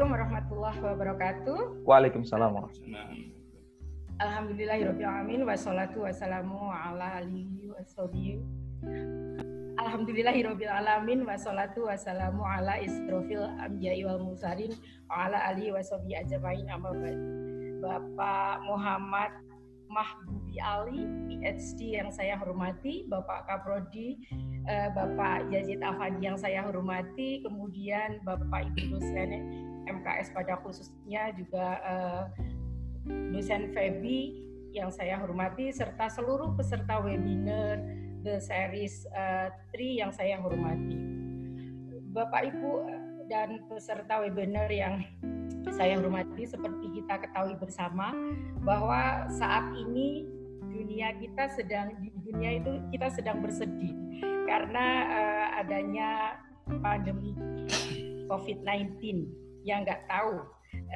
Assalamualaikum warahmatullahi wabarakatuh. Waalaikumsalam warahmatullahi Alhamdulillahirrahmanirrahim. Wassalatu wassalamu ala alihi wassabihi. Alhamdulillahirrahmanirrahim. Wassalatu wassalamu ala isrofil amjai wal musarin wa ala alihi wassabihi ajabain amma Bapak Muhammad Mahbubi Ali, PhD yang saya hormati, Bapak Kaprodi, eh, Bapak Yazid Afandi yang saya hormati, kemudian Bapak Ibu dosen MKS pada khususnya juga eh, dosen Febi yang saya hormati serta seluruh peserta webinar The Series uh, yang saya hormati. Bapak Ibu dan peserta webinar yang saya hormati seperti kita ketahui bersama bahwa saat ini dunia kita sedang di dunia itu kita sedang bersedih karena uh, adanya pandemi COVID-19 yang nggak tahu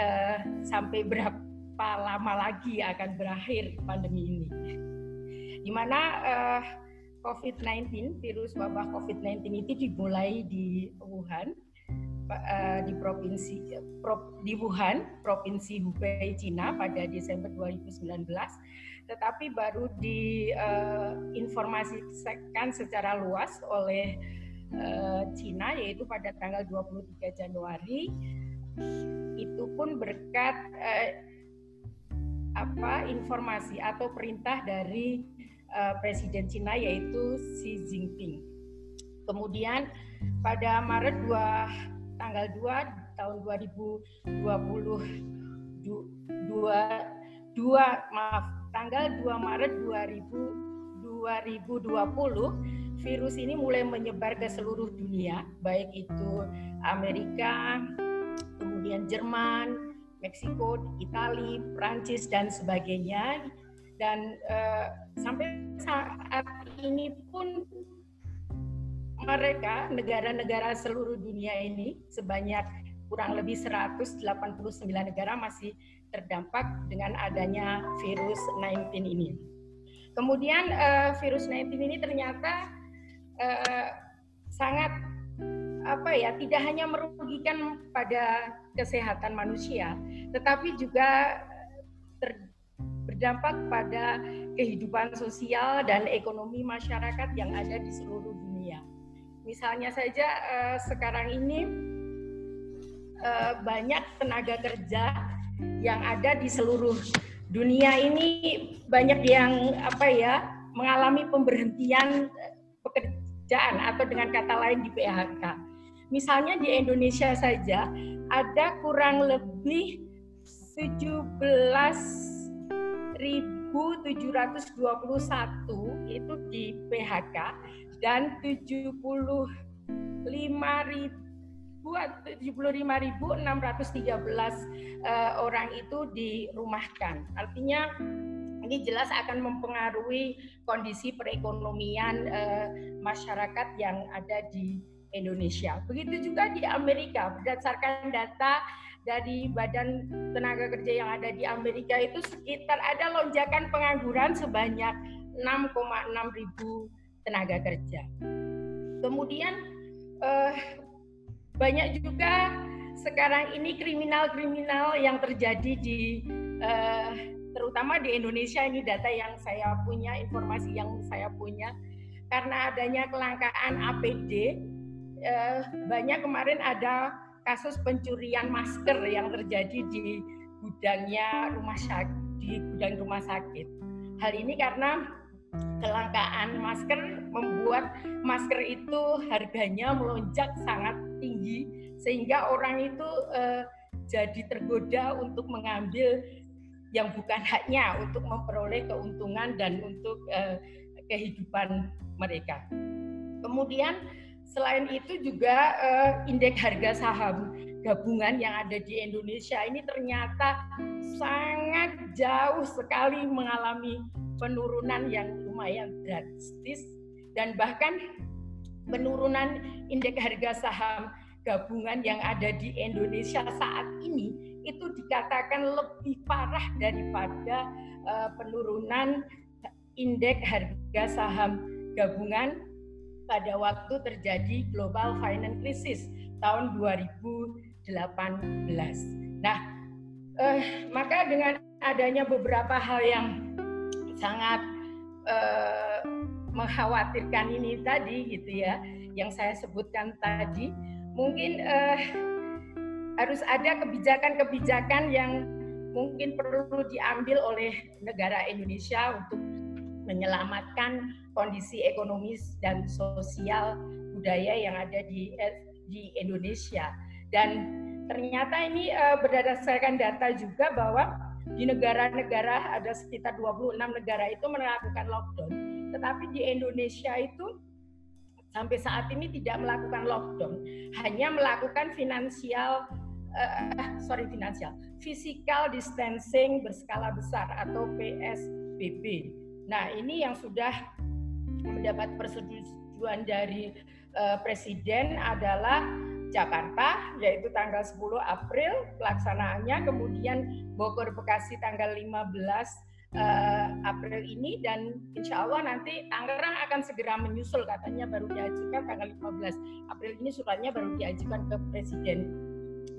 uh, sampai berapa lama lagi akan berakhir pandemi ini. Di mana uh, COVID-19, virus wabah COVID-19 itu dimulai di Wuhan, uh, di provinsi pro, di Wuhan, provinsi Hubei, Cina pada Desember 2019, tetapi baru diinformasikan uh, secara luas oleh uh, Cina yaitu pada tanggal 23 Januari itu pun berkat uh, apa informasi atau perintah dari uh, Presiden Cina yaitu Xi Jinping. Kemudian pada Maret 2 tanggal 2 tahun 2020 dua, dua maaf tanggal 2 Maret 2000 2020 virus ini mulai menyebar ke seluruh dunia baik itu Amerika kemudian Jerman Meksiko, Italia, Prancis dan sebagainya. Dan uh, sampai saat ini pun mereka negara-negara seluruh dunia ini sebanyak kurang lebih 189 negara masih terdampak dengan adanya virus 19 ini. Kemudian uh, virus 19 ini ternyata uh, sangat apa ya tidak hanya merugikan pada kesehatan manusia tetapi juga ter, berdampak pada kehidupan sosial dan ekonomi masyarakat yang ada di seluruh dunia. Misalnya saja eh, sekarang ini eh, banyak tenaga kerja yang ada di seluruh dunia ini banyak yang apa ya mengalami pemberhentian pekerjaan atau dengan kata lain di PHK Misalnya di Indonesia saja ada kurang lebih 17.721 itu di PHK dan 75.000 75.613 uh, orang itu dirumahkan. Artinya ini jelas akan mempengaruhi kondisi perekonomian uh, masyarakat yang ada di Indonesia. Begitu juga di Amerika, berdasarkan data dari Badan Tenaga Kerja yang ada di Amerika itu sekitar ada lonjakan pengangguran sebanyak 6,6 ribu tenaga kerja. Kemudian eh, banyak juga sekarang ini kriminal-kriminal yang terjadi di eh, terutama di Indonesia ini data yang saya punya, informasi yang saya punya karena adanya kelangkaan APD eh, banyak kemarin ada kasus pencurian masker yang terjadi di gudangnya rumah sakit di gudang rumah sakit. Hal ini karena kelangkaan masker membuat masker itu harganya melonjak sangat tinggi sehingga orang itu eh, jadi tergoda untuk mengambil yang bukan haknya untuk memperoleh keuntungan dan untuk eh, kehidupan mereka. Kemudian Selain itu juga uh, indeks harga saham gabungan yang ada di Indonesia ini ternyata sangat jauh sekali mengalami penurunan yang lumayan drastis dan bahkan penurunan indeks harga saham gabungan yang ada di Indonesia saat ini itu dikatakan lebih parah daripada uh, penurunan indeks harga saham gabungan pada waktu terjadi global finance crisis tahun 2008. Nah, eh, maka dengan adanya beberapa hal yang sangat eh, mengkhawatirkan ini tadi gitu ya, yang saya sebutkan tadi, mungkin eh, harus ada kebijakan-kebijakan yang mungkin perlu diambil oleh negara Indonesia untuk menyelamatkan kondisi ekonomis dan sosial budaya yang ada di eh, di Indonesia. Dan ternyata ini uh, berdasarkan data juga bahwa di negara-negara ada sekitar 26 negara itu melakukan lockdown. Tetapi di Indonesia itu sampai saat ini tidak melakukan lockdown. Hanya melakukan finansial uh, sorry finansial, physical distancing berskala besar atau PSBB. Nah ini yang sudah mendapat persetujuan dari uh, Presiden adalah Jakarta yaitu tanggal 10 April pelaksanaannya kemudian Bogor Bekasi tanggal 15 uh, eh, April ini dan insya Allah nanti Tangerang akan segera menyusul katanya baru diajukan tanggal 15 April ini suratnya baru diajukan ke Presiden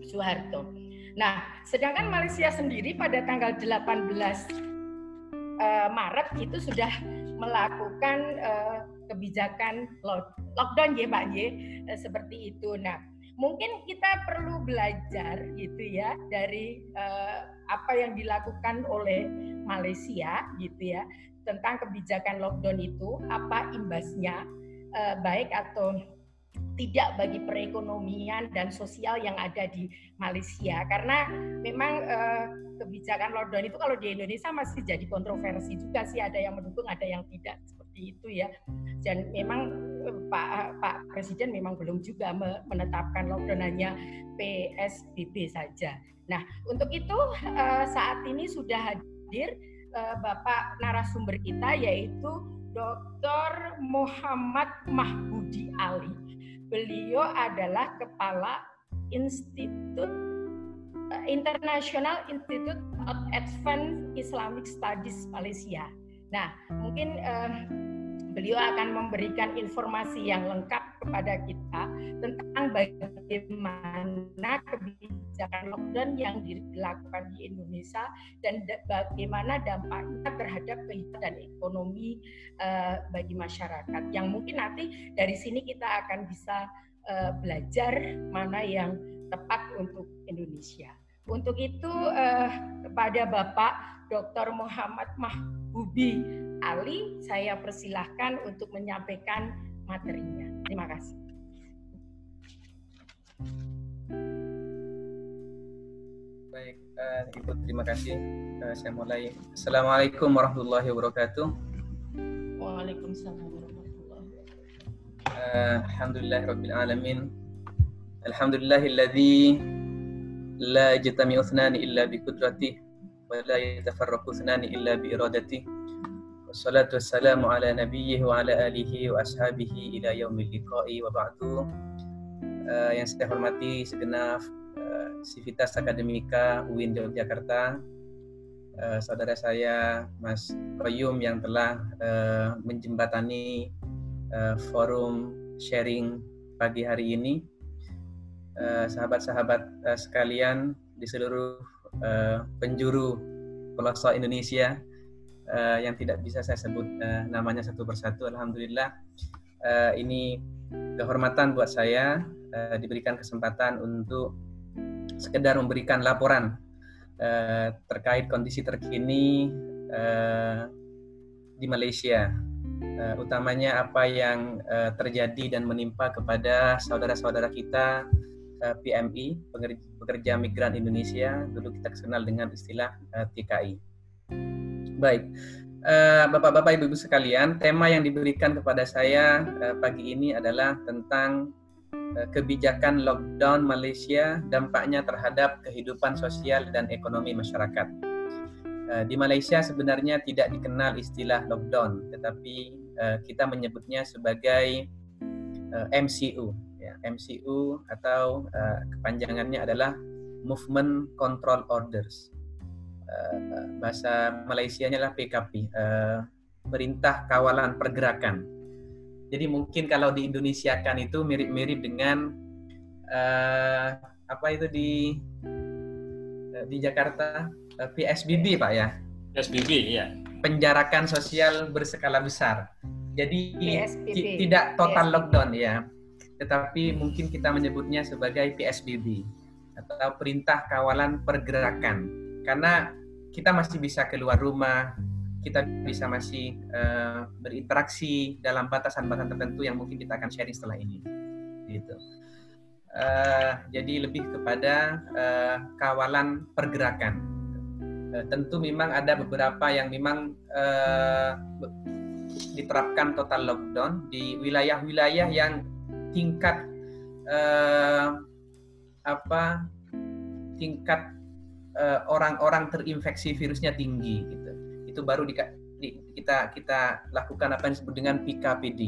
Soeharto. Nah, sedangkan Malaysia sendiri pada tanggal 18 uh, Maret itu sudah melakukan uh, kebijakan lockdown ya Pak ya uh, seperti itu. Nah, mungkin kita perlu belajar gitu ya dari uh, apa yang dilakukan oleh Malaysia gitu ya tentang kebijakan lockdown itu apa imbasnya uh, baik atau tidak bagi perekonomian dan sosial yang ada di Malaysia karena memang eh, kebijakan lockdown itu kalau di Indonesia masih jadi kontroversi juga sih ada yang mendukung ada yang tidak seperti itu ya dan memang eh, Pak Pak Presiden memang belum juga menetapkan lockdown hanya PSBB saja. Nah untuk itu eh, saat ini sudah hadir eh, Bapak narasumber kita yaitu Dr. Muhammad Mahbudi Ali Beliau adalah kepala Institut uh, International Institute of Advanced Islamic Studies Malaysia. Nah, mungkin uh, beliau akan memberikan informasi yang lengkap kepada kita tentang bagaimana kebijakan lockdown yang dilakukan di Indonesia dan bagaimana dampaknya terhadap kehidupan dan ekonomi uh, bagi masyarakat. Yang mungkin nanti dari sini kita akan bisa uh, belajar mana yang tepat untuk Indonesia. Untuk itu uh, kepada Bapak Dr. Muhammad Mahbubi Ali, saya persilahkan untuk menyampaikan materinya. Terima kasih. Baik, uh, Ibu terima kasih. Uh, saya mulai. Assalamualaikum warahmatullahi wabarakatuh. Waalaikumsalam warahmatullahi wabarakatuh. Uh, Alhamdulillah rabbil alamin. Alhamdulillahilladzi wa la yatafarraqu ithnani illa bi iradatihi. Wassalatu wassalamu ala nabiyih wa ala alihi wa ashabihi ila yaumil liqa'i wa ba'du. Uh, yang saya hormati segenap uh, Akademika UIN Yogyakarta, uh, saudara saya Mas Koyum yang telah uh, menjembatani uh, forum sharing pagi hari ini. Sahabat-sahabat uh, sekalian di seluruh uh, penjuru pelosok Indonesia, uh, yang tidak bisa saya sebut uh, namanya satu persatu. Alhamdulillah uh, ini kehormatan buat saya uh, diberikan kesempatan untuk sekedar memberikan laporan uh, terkait kondisi terkini uh, di Malaysia. Uh, utamanya apa yang uh, terjadi dan menimpa kepada saudara-saudara kita uh, PMI, pekerja, migran Indonesia, dulu kita kenal dengan istilah uh, TKI. Baik, uh, Bapak-bapak, Ibu-ibu sekalian, tema yang diberikan kepada saya pagi ini adalah tentang kebijakan lockdown Malaysia, dampaknya terhadap kehidupan sosial dan ekonomi masyarakat. Di Malaysia sebenarnya tidak dikenal istilah lockdown, tetapi kita menyebutnya sebagai MCU. Ya, MCU atau uh, kepanjangannya adalah Movement Control Orders uh, bahasa Malaysia-nya adalah PKP, uh, eh, Perintah Kawalan Pergerakan. Jadi mungkin kalau di Indonesia kan itu mirip-mirip dengan uh, apa itu di di Jakarta PSBB Pak ya. PSBB ya. Penjarakan sosial berskala besar. Jadi PSBB. tidak total PSBB. lockdown ya, tetapi mungkin kita menyebutnya sebagai PSBB atau perintah kawalan pergerakan. Karena kita masih bisa keluar rumah, kita bisa masih uh, berinteraksi dalam batasan-batasan tertentu yang mungkin kita akan sharing setelah ini. Gitu. Uh, jadi lebih kepada uh, kawalan pergerakan. Tentu memang ada beberapa yang memang uh, diterapkan total lockdown di wilayah-wilayah yang tingkat uh, apa tingkat orang-orang uh, terinfeksi virusnya tinggi gitu itu baru di, di, kita kita lakukan apa yang disebut dengan PKPD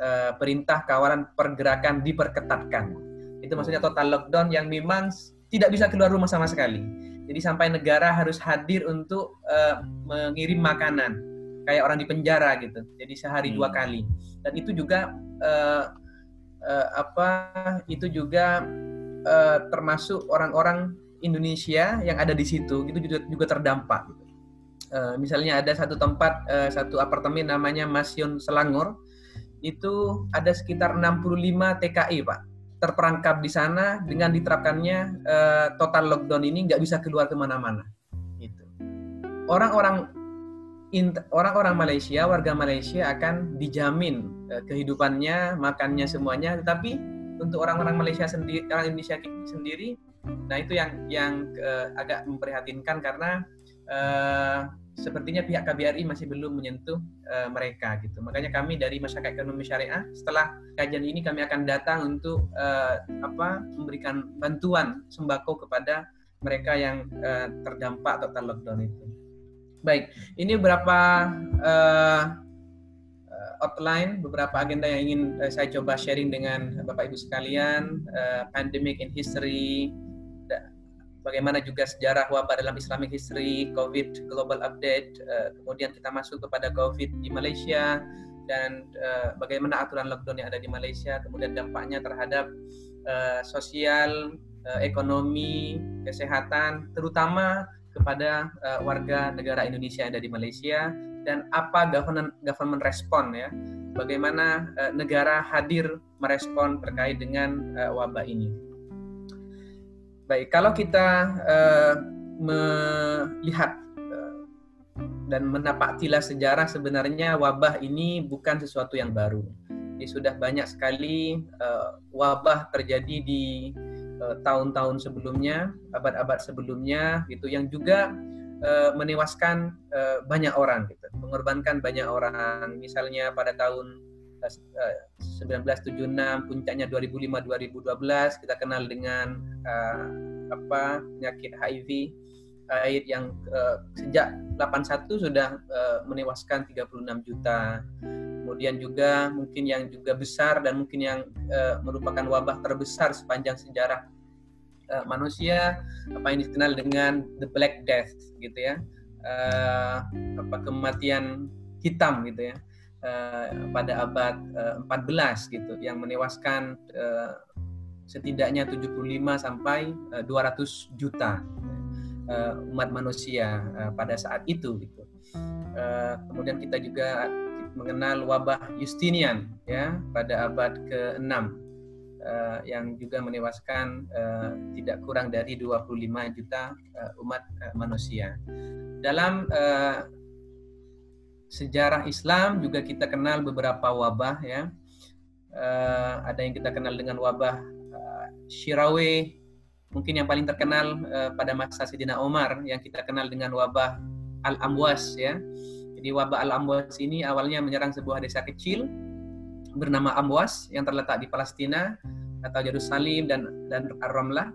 uh, perintah kawalan pergerakan diperketatkan itu maksudnya total lockdown yang memang tidak bisa keluar rumah sama sekali jadi sampai negara harus hadir untuk uh, mengirim makanan kayak orang di penjara gitu. Jadi sehari hmm. dua kali. Dan itu juga uh, uh, apa? Itu juga uh, termasuk orang-orang Indonesia yang ada di situ itu juga juga terdampak. Uh, misalnya ada satu tempat, uh, satu apartemen namanya Masion Selangor, itu ada sekitar 65 TKI pak terperangkap di sana dengan diterapkannya uh, total lockdown ini nggak bisa keluar ke mana-mana. Gitu. Orang-orang orang-orang Malaysia, warga Malaysia akan dijamin uh, kehidupannya, makannya semuanya, tetapi untuk orang-orang Malaysia sendiri, orang Indonesia sendiri, nah itu yang yang uh, agak memprihatinkan karena uh, sepertinya pihak KBRI masih belum menyentuh uh, mereka gitu. Makanya kami dari masyarakat ekonomi syariah setelah kajian ini kami akan datang untuk uh, apa memberikan bantuan sembako kepada mereka yang uh, terdampak total lockdown itu. Baik, ini beberapa uh, outline, beberapa agenda yang ingin uh, saya coba sharing dengan Bapak Ibu sekalian, uh, pandemic in history, bagaimana juga sejarah wabah dalam Islamic history, COVID global update, uh, kemudian kita masuk kepada COVID di Malaysia dan uh, bagaimana aturan lockdown yang ada di Malaysia, kemudian dampaknya terhadap uh, sosial, uh, ekonomi, kesehatan, terutama kepada uh, warga negara Indonesia yang ada di Malaysia dan apa government government respon ya bagaimana uh, negara hadir merespon terkait dengan uh, wabah ini. Baik, kalau kita uh, melihat dan menapaktilah sejarah sebenarnya wabah ini bukan sesuatu yang baru. Jadi sudah banyak sekali uh, wabah terjadi di tahun-tahun sebelumnya, abad-abad sebelumnya gitu yang juga uh, menewaskan uh, banyak orang gitu, mengorbankan banyak orang. Misalnya pada tahun uh, 1976 puncaknya 2005-2012 kita kenal dengan uh, apa penyakit HIV AIDS yang uh, sejak 81 sudah uh, menewaskan 36 juta. Kemudian juga mungkin yang juga besar dan mungkin yang uh, merupakan wabah terbesar sepanjang sejarah uh, manusia apa yang dikenal dengan the Black Death gitu ya. Uh, apa kematian hitam gitu ya. Uh, pada abad uh, 14 gitu yang menewaskan uh, setidaknya 75 sampai uh, 200 juta uh, umat manusia uh, pada saat itu gitu. Uh, kemudian kita juga mengenal wabah Justinian ya pada abad ke-6 uh, yang juga menewaskan uh, tidak kurang dari 25 juta uh, umat uh, manusia. Dalam uh, sejarah Islam juga kita kenal beberapa wabah ya. Uh, ada yang kita kenal dengan wabah uh, Shirawe, mungkin yang paling terkenal uh, pada masa Sayyidina Umar yang kita kenal dengan wabah Al-Amwas ya jadi wabah Al-Amwas ini awalnya menyerang sebuah desa kecil bernama Amwas yang terletak di Palestina atau Yerusalem dan dan Ar-Ramlah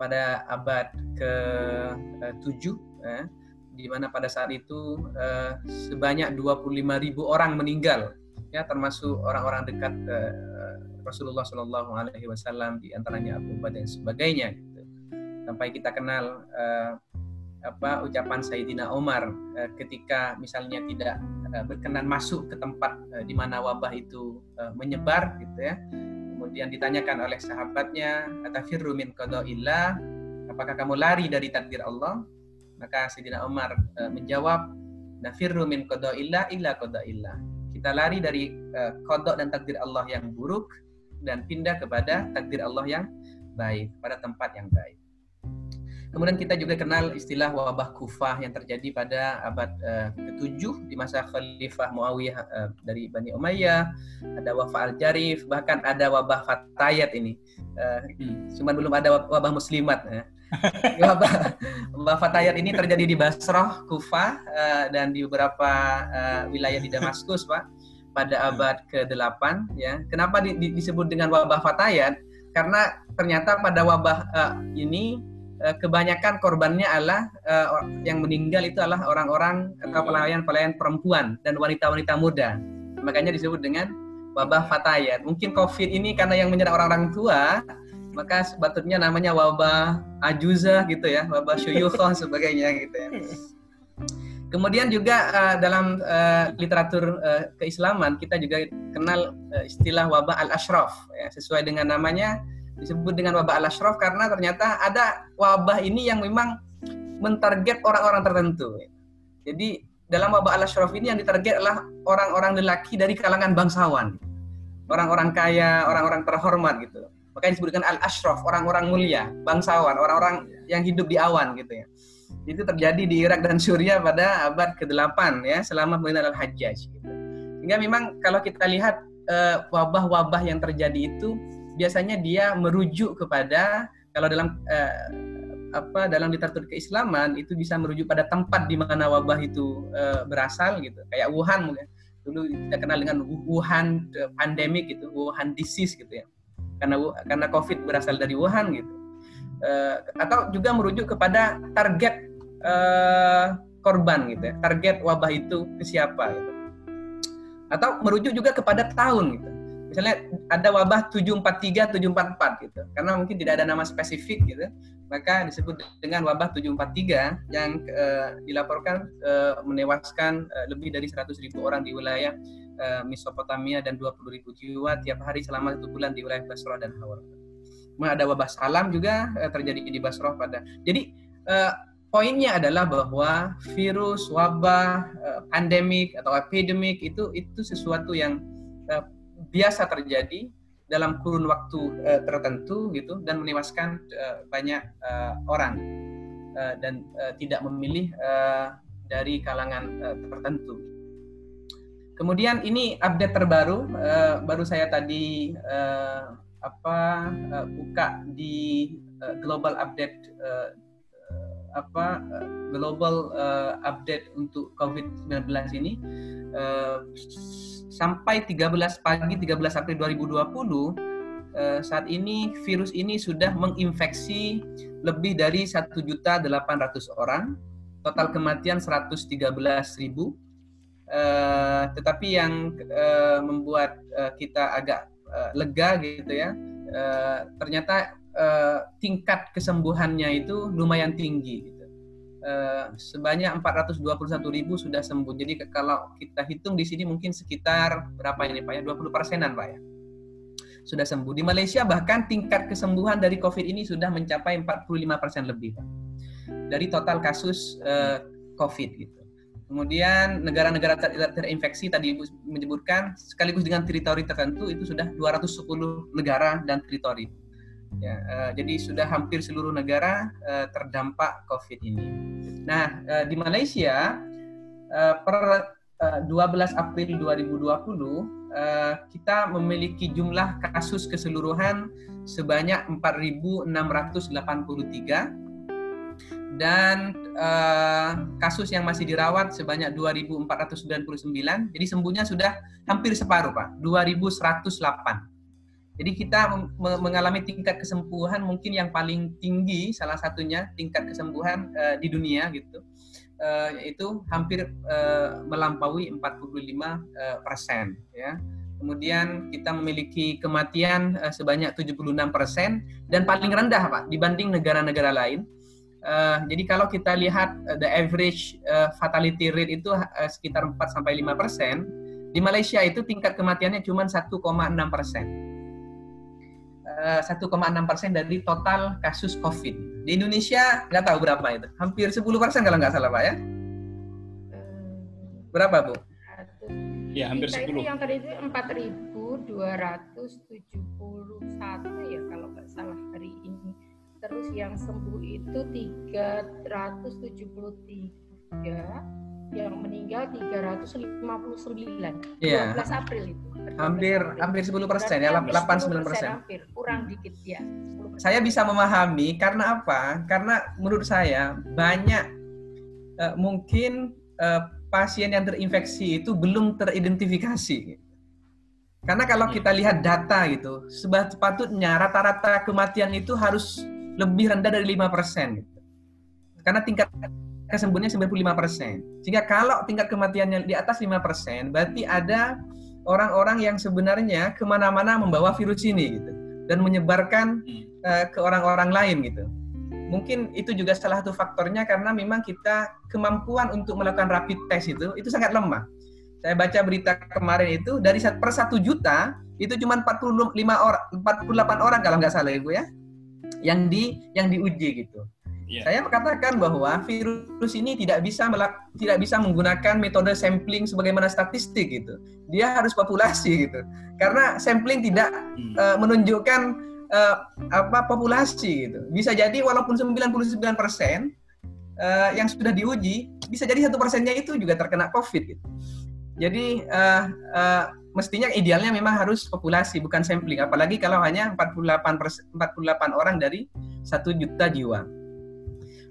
pada abad ke-7 ya, di mana pada saat itu eh, sebanyak 25.000 orang meninggal ya termasuk orang-orang dekat eh, Rasulullah Shallallahu alaihi wasallam di antaranya Abu Bakar dan sebagainya gitu. Sampai kita kenal eh, apa ucapan Sayyidina Umar uh, ketika misalnya tidak uh, berkenan masuk ke tempat uh, di mana wabah itu uh, menyebar gitu ya. kemudian ditanyakan oleh sahabatnya, "Atafirru min qada'illah?" Apakah kamu lari dari takdir Allah? Maka Sayyidina Umar uh, menjawab, "Nafirru min qada'illah illa qada'illah." Kita lari dari uh, kodok dan takdir Allah yang buruk dan pindah kepada takdir Allah yang baik, pada tempat yang baik. Kemudian kita juga kenal istilah wabah kufah yang terjadi pada abad uh, ke-7 di masa Khalifah Muawiyah uh, dari Bani Umayyah, ada wabah Al-Jarif, bahkan ada wabah Fatayat ini. Uh, Cuman belum ada wabah muslimat. Ya. wabah, wabah Fatayat ini terjadi di Basrah, Kufah, uh, dan di beberapa uh, wilayah di Damaskus, Pak, pada abad ke-8. Ya. Kenapa di, di, disebut dengan wabah Fatayat? Karena ternyata pada wabah uh, ini Eh, kebanyakan korbannya adalah uh, yang meninggal itu adalah orang-orang atau pelayan-pelayan perempuan dan wanita-wanita muda. Makanya disebut dengan wabah fatayat. Mungkin COVID ini karena yang menyerang orang-orang tua, maka sebetulnya namanya wabah ajuza gitu ya, wabah syuyukhoh sebagainya gitu ya. Kemudian juga uh, dalam uh, literatur uh, keislaman kita juga kenal uh, istilah wabah al-ashraf ya, sesuai dengan namanya disebut dengan wabah al-ashraf karena ternyata ada wabah ini yang memang mentarget orang-orang tertentu. Jadi dalam wabah al-ashraf ini yang ditarget adalah orang-orang lelaki dari kalangan bangsawan. Orang-orang kaya, orang-orang terhormat gitu. Makanya disebutkan al-ashraf, orang-orang mulia, bangsawan, orang-orang yang hidup di awan gitu ya. Itu terjadi di Irak dan Suriah pada abad ke-8 ya, selama pemerintahan Al-Hajjaj gitu. Sehingga memang kalau kita lihat eh, wabah-wabah yang terjadi itu biasanya dia merujuk kepada kalau dalam uh, apa dalam literatur keislaman itu bisa merujuk pada tempat di mana wabah itu uh, berasal gitu. Kayak Wuhan mungkin. Dulu kita kenal dengan Wuhan pandemic gitu Wuhan disease gitu ya. Karena karena COVID berasal dari Wuhan gitu. Uh, atau juga merujuk kepada target uh, korban gitu ya. Target wabah itu ke siapa gitu. Atau merujuk juga kepada tahun gitu misalnya ada wabah 743 744 gitu karena mungkin tidak ada nama spesifik gitu maka disebut dengan wabah 743 yang uh, dilaporkan uh, menewaskan uh, lebih dari 100 ribu orang di wilayah uh, Mesopotamia dan 20 ribu jiwa tiap hari selama satu bulan di wilayah Basrah dan Hawar. Ada wabah salam juga uh, terjadi di Basrah pada. Jadi uh, poinnya adalah bahwa virus, wabah, uh, pandemik atau epidemik itu itu sesuatu yang uh, biasa terjadi dalam kurun waktu uh, tertentu gitu dan menewaskan uh, banyak uh, orang uh, dan uh, tidak memilih uh, dari kalangan uh, tertentu. Kemudian ini update terbaru uh, baru saya tadi uh, apa uh, buka di uh, global update uh, apa global uh, update untuk COVID-19 ini uh, sampai 13 pagi 13 April 2020 eh, saat ini virus ini sudah menginfeksi lebih dari 1.800 orang, total kematian 113.000. Eh, tetapi yang eh, membuat kita agak lega gitu ya, ternyata tingkat kesembuhannya itu lumayan tinggi. Eh, sebanyak 421 ribu sudah sembuh. Jadi kalau kita hitung di sini mungkin sekitar berapa ini Pak ya? 20 persenan Pak ya. Sudah sembuh. Di Malaysia bahkan tingkat kesembuhan dari COVID ini sudah mencapai 45 persen lebih Pak. Dari total kasus uh, COVID gitu. Kemudian negara-negara ter terinfeksi tadi Ibu menyebutkan sekaligus dengan teritori tertentu itu sudah 210 negara dan teritori Ya, uh, jadi sudah hampir seluruh negara uh, terdampak COVID ini. Nah, uh, di Malaysia uh, per uh, 12 April 2020 uh, kita memiliki jumlah kasus keseluruhan sebanyak 4.683 dan uh, kasus yang masih dirawat sebanyak 2.499. Jadi sembuhnya sudah hampir separuh, Pak. 2.108. Jadi kita mengalami tingkat kesembuhan mungkin yang paling tinggi salah satunya tingkat kesembuhan uh, di dunia gitu. Uh, yaitu hampir uh, melampaui 45 uh, persen ya. Kemudian kita memiliki kematian uh, sebanyak 76 persen dan paling rendah Pak dibanding negara-negara lain. Uh, jadi kalau kita lihat uh, the average uh, fatality rate itu uh, sekitar 4 sampai 5 persen, di Malaysia itu tingkat kematiannya cuma 1,6 persen 1,6 persen dari total kasus COVID. Di Indonesia nggak tahu berapa itu, hampir 10 persen kalau nggak salah Pak ya. Berapa Bu? Ya hampir Kita 10. Itu yang tadi itu 4.271 ya kalau nggak salah hari ini. Terus yang sembuh itu 373 yang meninggal 359. Iya. 12 April itu. Hampir April. hampir 10 persen ya, 8 9 persen. Hampir, kurang dikit ya. Saya bisa memahami karena apa? Karena menurut saya banyak uh, mungkin uh, pasien yang terinfeksi itu belum teridentifikasi. Karena kalau kita lihat data gitu, sepatutnya rata-rata kematian itu harus lebih rendah dari 5%. Gitu. Karena tingkat kesembuhannya 95%. Sehingga kalau tingkat kematiannya di atas 5%, berarti ada orang-orang yang sebenarnya ke mana-mana membawa virus ini gitu dan menyebarkan uh, ke orang-orang lain gitu. Mungkin itu juga salah satu faktornya karena memang kita kemampuan untuk melakukan rapid test itu itu sangat lemah. Saya baca berita kemarin itu dari per satu juta itu cuma 45 orang, 48 orang kalau nggak salah ibu ya, yang di yang diuji gitu. Yeah. Saya mengatakan bahwa virus ini tidak bisa melak, tidak bisa menggunakan metode sampling sebagaimana statistik gitu. Dia harus populasi gitu. Karena sampling tidak hmm. uh, menunjukkan uh, apa populasi gitu. Bisa jadi walaupun 99% persen uh, yang sudah diuji, bisa jadi satu persennya itu juga terkena COVID gitu. Jadi uh, uh, mestinya idealnya memang harus populasi bukan sampling. Apalagi kalau hanya 48 48 orang dari satu juta jiwa.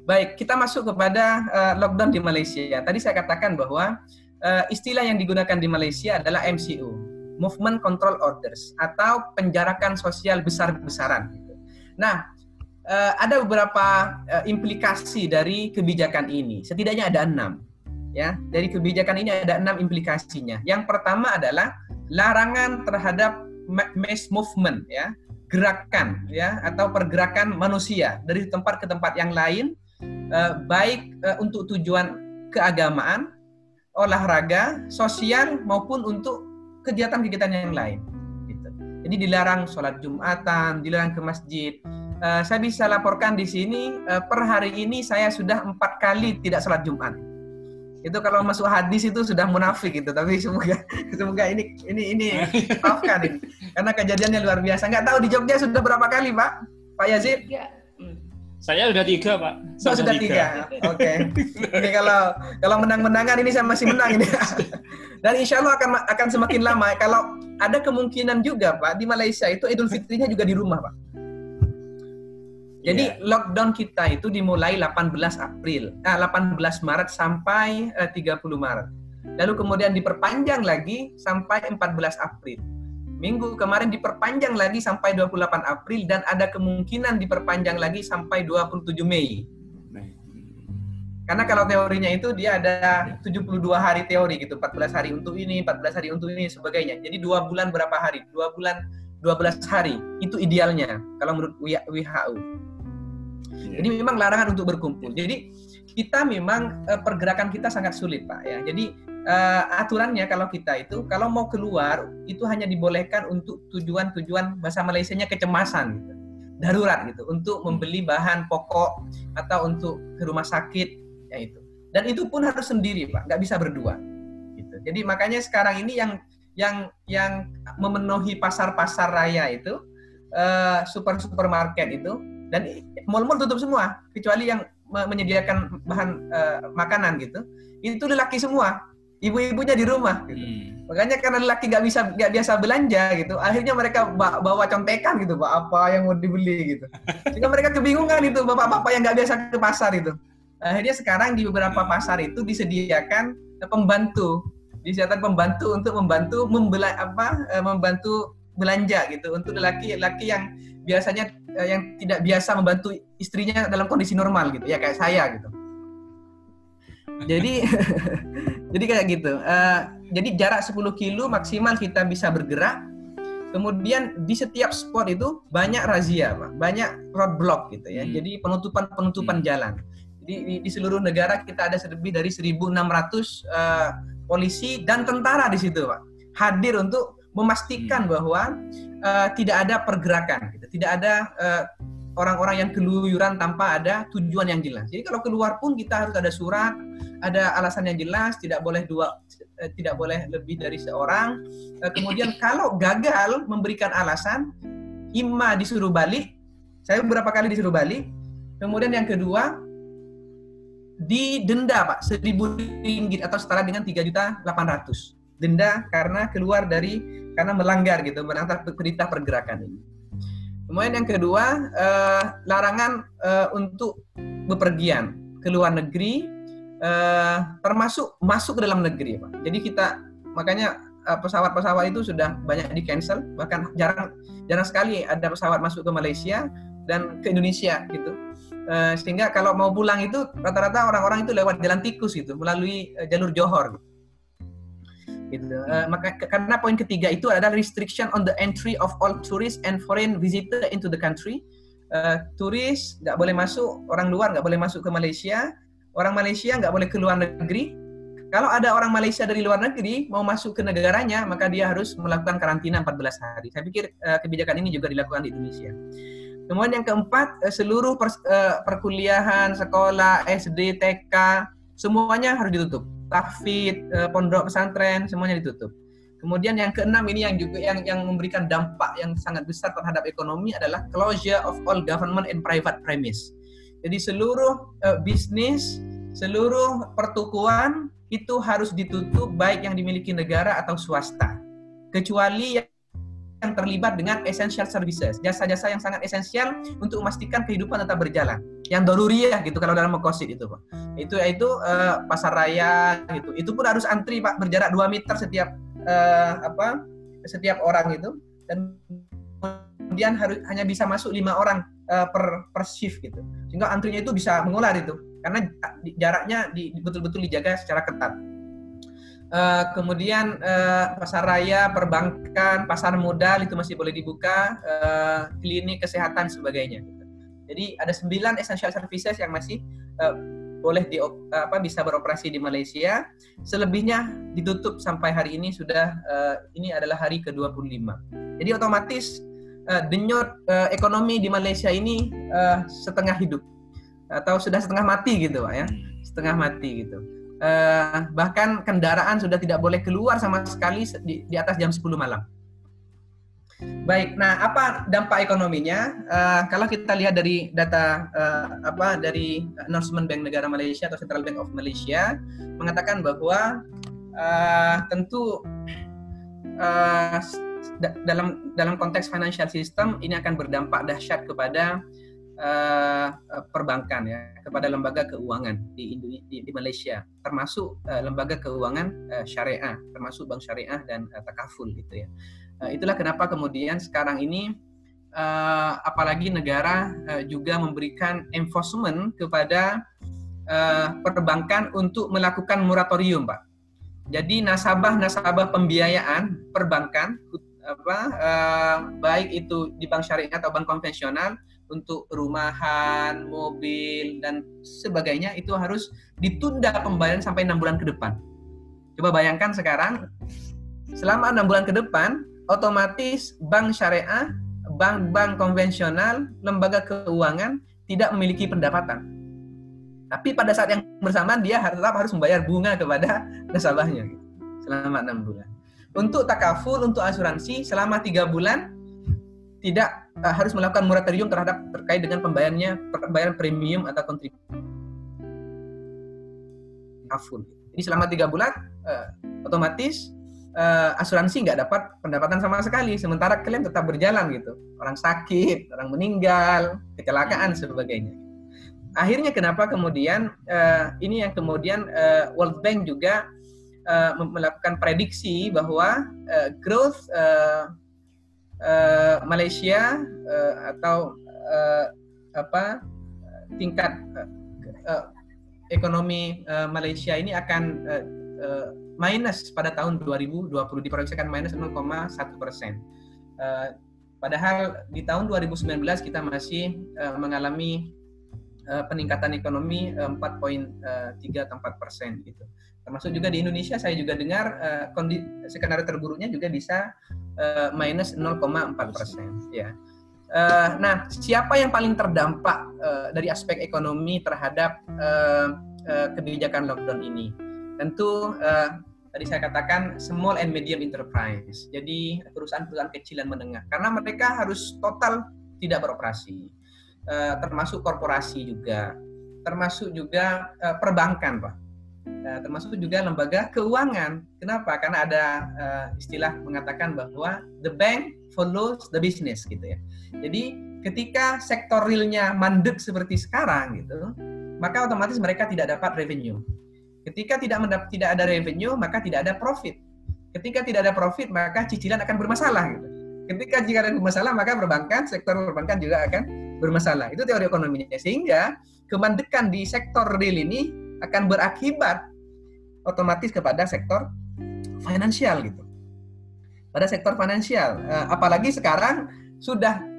Baik, kita masuk kepada uh, lockdown di Malaysia. Tadi saya katakan bahwa uh, istilah yang digunakan di Malaysia adalah MCO, Movement Control Orders, atau penjarakan sosial besar-besaran. Nah, uh, ada beberapa uh, implikasi dari kebijakan ini. Setidaknya ada enam. Ya, dari kebijakan ini ada enam implikasinya. Yang pertama adalah larangan terhadap mass movement, ya, gerakan, ya, atau pergerakan manusia dari tempat ke tempat yang lain uh, baik uh, untuk tujuan keagamaan, olahraga, sosial maupun untuk kegiatan-kegiatan yang lain. Gitu. Jadi dilarang sholat jumatan, dilarang ke masjid. Uh, saya bisa laporkan di sini uh, per hari ini saya sudah empat kali tidak sholat jumat. Itu kalau masuk hadis itu sudah munafik gitu. Tapi semoga semoga ini ini ini maafkan ini karena kejadiannya luar biasa. Nggak tahu di Jogja sudah berapa kali Pak Pak Yazid? Ya. Saya sudah tiga, Pak. Saya oh, sudah tiga. Oke. Okay. ini kalau kalau menang-menangan ini saya masih menang ini. Dan insya Allah akan akan semakin lama. Kalau ada kemungkinan juga, Pak, di Malaysia itu Idul Fitrinya juga di rumah, Pak. Jadi yeah. lockdown kita itu dimulai 18 April, eh, 18 Maret sampai eh, 30 Maret. Lalu kemudian diperpanjang lagi sampai 14 April minggu kemarin diperpanjang lagi sampai 28 April dan ada kemungkinan diperpanjang lagi sampai 27 Mei. Karena kalau teorinya itu dia ada 72 hari teori gitu, 14 hari untuk ini, 14 hari untuk ini sebagainya. Jadi dua bulan berapa hari? Dua bulan 12 hari itu idealnya kalau menurut WHO. Iya. Jadi memang larangan untuk berkumpul. Jadi kita memang eh, pergerakan kita sangat sulit, Pak ya. Jadi uh, aturannya kalau kita itu kalau mau keluar itu hanya dibolehkan untuk tujuan-tujuan bahasa Malaysianya kecemasan gitu. darurat gitu untuk membeli bahan pokok atau untuk ke rumah sakit ya itu. Dan itu pun harus sendiri pak nggak bisa berdua gitu. Jadi makanya sekarang ini yang yang yang memenuhi pasar-pasar raya itu uh, super supermarket itu dan mall-mall tutup semua kecuali yang menyediakan bahan uh, makanan gitu itu lelaki semua ibu-ibunya di rumah gitu. Hmm. Makanya karena laki nggak bisa nggak biasa belanja gitu, akhirnya mereka bawa contekan gitu, pak apa yang mau dibeli gitu. Sehingga mereka kebingungan itu bapak-bapak yang nggak biasa ke pasar itu. Akhirnya sekarang di beberapa pasar itu disediakan pembantu, disediakan pembantu untuk membantu membela apa eh, membantu belanja gitu untuk laki-laki yang biasanya eh, yang tidak biasa membantu istrinya dalam kondisi normal gitu ya kayak saya gitu jadi jadi kayak gitu. Uh, jadi jarak 10 kilo maksimal kita bisa bergerak. Kemudian di setiap spot itu banyak razia, Pak. Banyak roadblock gitu ya. Hmm. Jadi penutupan-penutupan hmm. jalan. Jadi di, di seluruh negara kita ada lebih dari 1.600 uh, polisi dan tentara di situ, Pak. Hadir untuk memastikan hmm. bahwa uh, tidak ada pergerakan, gitu. tidak ada uh, orang-orang yang keluyuran tanpa ada tujuan yang jelas. Jadi kalau keluar pun kita harus ada surat, ada alasan yang jelas, tidak boleh dua, eh, tidak boleh lebih dari seorang. Eh, kemudian kalau gagal memberikan alasan, imma disuruh balik. Saya beberapa kali disuruh balik. Kemudian yang kedua, didenda pak seribu ringgit atau setara dengan tiga juta delapan ratus denda karena keluar dari karena melanggar gitu menantang perintah pergerakan ini. Kemudian yang kedua, uh, larangan uh, untuk bepergian ke luar negeri, uh, termasuk masuk ke dalam negeri, Pak. Jadi kita makanya pesawat-pesawat itu sudah banyak di cancel, bahkan jarang jarang sekali ada pesawat masuk ke Malaysia dan ke Indonesia gitu. Uh, sehingga kalau mau pulang itu rata-rata orang-orang itu lewat jalan tikus gitu, melalui uh, jalur Johor. Gitu gitu. Uh, maka karena poin ketiga itu adalah restriction on the entry of all tourists and foreign visitor into the country. Uh, turis nggak boleh masuk, orang luar nggak boleh masuk ke Malaysia, orang Malaysia nggak boleh ke luar negeri. Kalau ada orang Malaysia dari luar negeri mau masuk ke negaranya, maka dia harus melakukan karantina 14 hari. Saya pikir uh, kebijakan ini juga dilakukan di Indonesia. Kemudian yang keempat, seluruh perkuliahan, sekolah, SD, TK, semuanya harus ditutup tahfid, eh, pondok pesantren semuanya ditutup. Kemudian yang keenam ini yang juga yang yang memberikan dampak yang sangat besar terhadap ekonomi adalah closure of all government and private premise. Jadi seluruh uh, bisnis, seluruh pertukuan itu harus ditutup baik yang dimiliki negara atau swasta. Kecuali yang yang terlibat dengan essential services, jasa-jasa yang sangat esensial untuk memastikan kehidupan tetap berjalan. Yang doruriyah gitu kalau dalam mekosit itu, Pak. Itu yaitu uh, pasar raya gitu. Itu pun harus antri, Pak, berjarak 2 meter setiap uh, apa? setiap orang itu dan kemudian harus hanya bisa masuk lima orang uh, per per shift gitu. Sehingga antrinya itu bisa mengular itu karena jaraknya betul-betul dijaga secara ketat. Uh, kemudian uh, pasar raya, perbankan, pasar modal itu masih boleh dibuka, uh, klinik kesehatan sebagainya. Jadi ada sembilan essential services yang masih uh, boleh di apa bisa beroperasi di Malaysia. Selebihnya ditutup sampai hari ini sudah uh, ini adalah hari ke-25. Jadi otomatis uh, denyut uh, ekonomi di Malaysia ini uh, setengah hidup atau sudah setengah mati gitu, Pak ya. Setengah mati gitu uh, bahkan kendaraan sudah tidak boleh keluar sama sekali di, di atas jam 10 malam. Baik, nah apa dampak ekonominya? Uh, kalau kita lihat dari data uh, apa dari announcement Bank Negara Malaysia atau Central Bank of Malaysia mengatakan bahwa uh, tentu uh, dalam dalam konteks financial system ini akan berdampak dahsyat kepada uh, perbankan ya kepada lembaga keuangan di di, di Malaysia. Termasuk uh, lembaga keuangan uh, syariah termasuk bank syariah dan uh, takaful gitu ya. Itulah kenapa kemudian sekarang ini apalagi negara juga memberikan enforcement kepada perbankan untuk melakukan moratorium pak. Jadi nasabah-nasabah pembiayaan perbankan apa uh, baik itu di bank syariah atau bank konvensional untuk rumahan, mobil dan sebagainya itu harus ditunda pembayaran sampai enam bulan ke depan. Coba bayangkan sekarang selama enam bulan ke depan otomatis bank syariah, bank-bank konvensional, lembaga keuangan tidak memiliki pendapatan. Tapi pada saat yang bersamaan dia tetap harus membayar bunga kepada nasabahnya selama enam bulan. Untuk takaful, untuk asuransi selama tiga bulan tidak uh, harus melakukan moratorium terhadap terkait dengan pembayarannya pembayaran premium atau kontribusi kaful. Jadi selama tiga bulan uh, otomatis uh, asuransi nggak dapat pendapatan sama sekali, sementara klaim tetap berjalan gitu. Orang sakit, orang meninggal, kecelakaan sebagainya. Akhirnya kenapa kemudian uh, ini yang kemudian uh, World Bank juga uh, melakukan prediksi bahwa uh, growth uh, uh, Malaysia uh, atau uh, apa tingkat uh, uh, ekonomi uh, Malaysia ini akan uh, uh, minus pada tahun 2020 diproyeksikan minus 0,1 persen. Uh, padahal di tahun 2019 kita masih uh, mengalami uh, peningkatan ekonomi uh, 4,3 atau 4 persen gitu. Termasuk juga di Indonesia saya juga dengar uh, skenario terburuknya juga bisa uh, minus 0,4 persen. Ya. Uh, nah, siapa yang paling terdampak uh, dari aspek ekonomi terhadap uh, uh, kebijakan lockdown ini? Tentu uh, tadi saya katakan small and medium enterprise. Jadi perusahaan-perusahaan kecil dan menengah, karena mereka harus total tidak beroperasi, uh, termasuk korporasi juga, termasuk juga uh, perbankan, pak uh, termasuk juga lembaga keuangan. Kenapa? Karena ada uh, istilah mengatakan bahwa the bank follows the business gitu ya. Jadi ketika sektor realnya mandek seperti sekarang gitu, maka otomatis mereka tidak dapat revenue. Ketika tidak mendapat tidak ada revenue, maka tidak ada profit. Ketika tidak ada profit, maka cicilan akan bermasalah gitu. Ketika jika ada bermasalah, maka perbankan, sektor perbankan juga akan bermasalah. Itu teori ekonominya. Sehingga kemandekan di sektor real ini akan berakibat otomatis kepada sektor finansial gitu. Pada sektor finansial, uh, apalagi sekarang sudah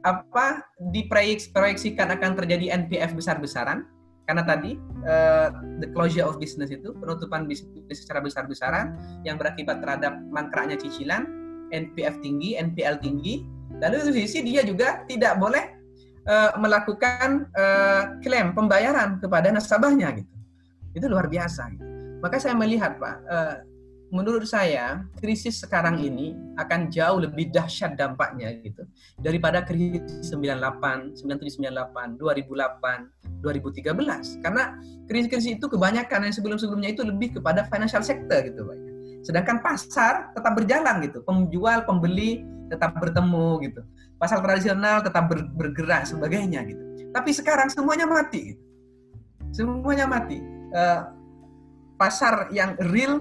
apa diproyeksikan akan terjadi NPF besar-besaran karena tadi uh, the closure of business itu penutupan bisnis secara besar-besaran yang berakibat terhadap mangkraknya cicilan, NPF tinggi, NPL tinggi. Lalu di sisi dia juga tidak boleh uh, melakukan uh, klaim pembayaran kepada nasabahnya gitu itu luar biasa. Maka saya melihat Pak, uh, menurut saya krisis sekarang ini akan jauh lebih dahsyat dampaknya gitu daripada krisis 98, 9798, 2008, 2013. Karena krisis-krisis itu kebanyakan yang sebelum-sebelumnya itu lebih kepada financial sector gitu Pak. Sedangkan pasar tetap berjalan gitu, penjual, pembeli tetap bertemu gitu. Pasar tradisional tetap bergerak sebagainya gitu. Tapi sekarang semuanya mati gitu. Semuanya mati uh, pasar yang real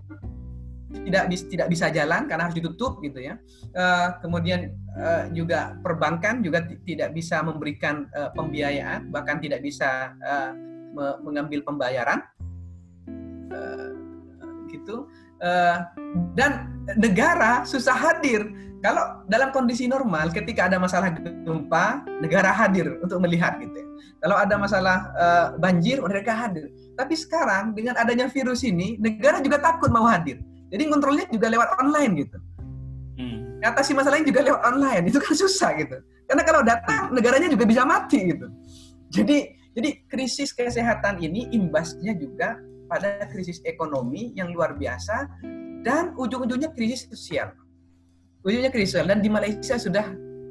tidak bisa tidak bisa jalan karena harus ditutup gitu ya. Uh, kemudian uh, juga perbankan juga tidak bisa memberikan uh, pembiayaan bahkan tidak bisa uh, me mengambil pembayaran uh, gitu. Uh, dan negara susah hadir. Kalau dalam kondisi normal ketika ada masalah gempa, negara hadir untuk melihat gitu ya. Kalau ada masalah uh, banjir, mereka hadir. Tapi sekarang dengan adanya virus ini, negara juga takut mau hadir. Jadi kontrolnya juga lewat online gitu. Hmm. Atasi masalahnya juga lewat online. Itu kan susah gitu. Karena kalau datang negaranya juga bisa mati gitu. Jadi jadi krisis kesehatan ini imbasnya juga pada krisis ekonomi yang luar biasa dan ujung-ujungnya krisis sosial. Ujungnya krisis sosial dan di Malaysia sudah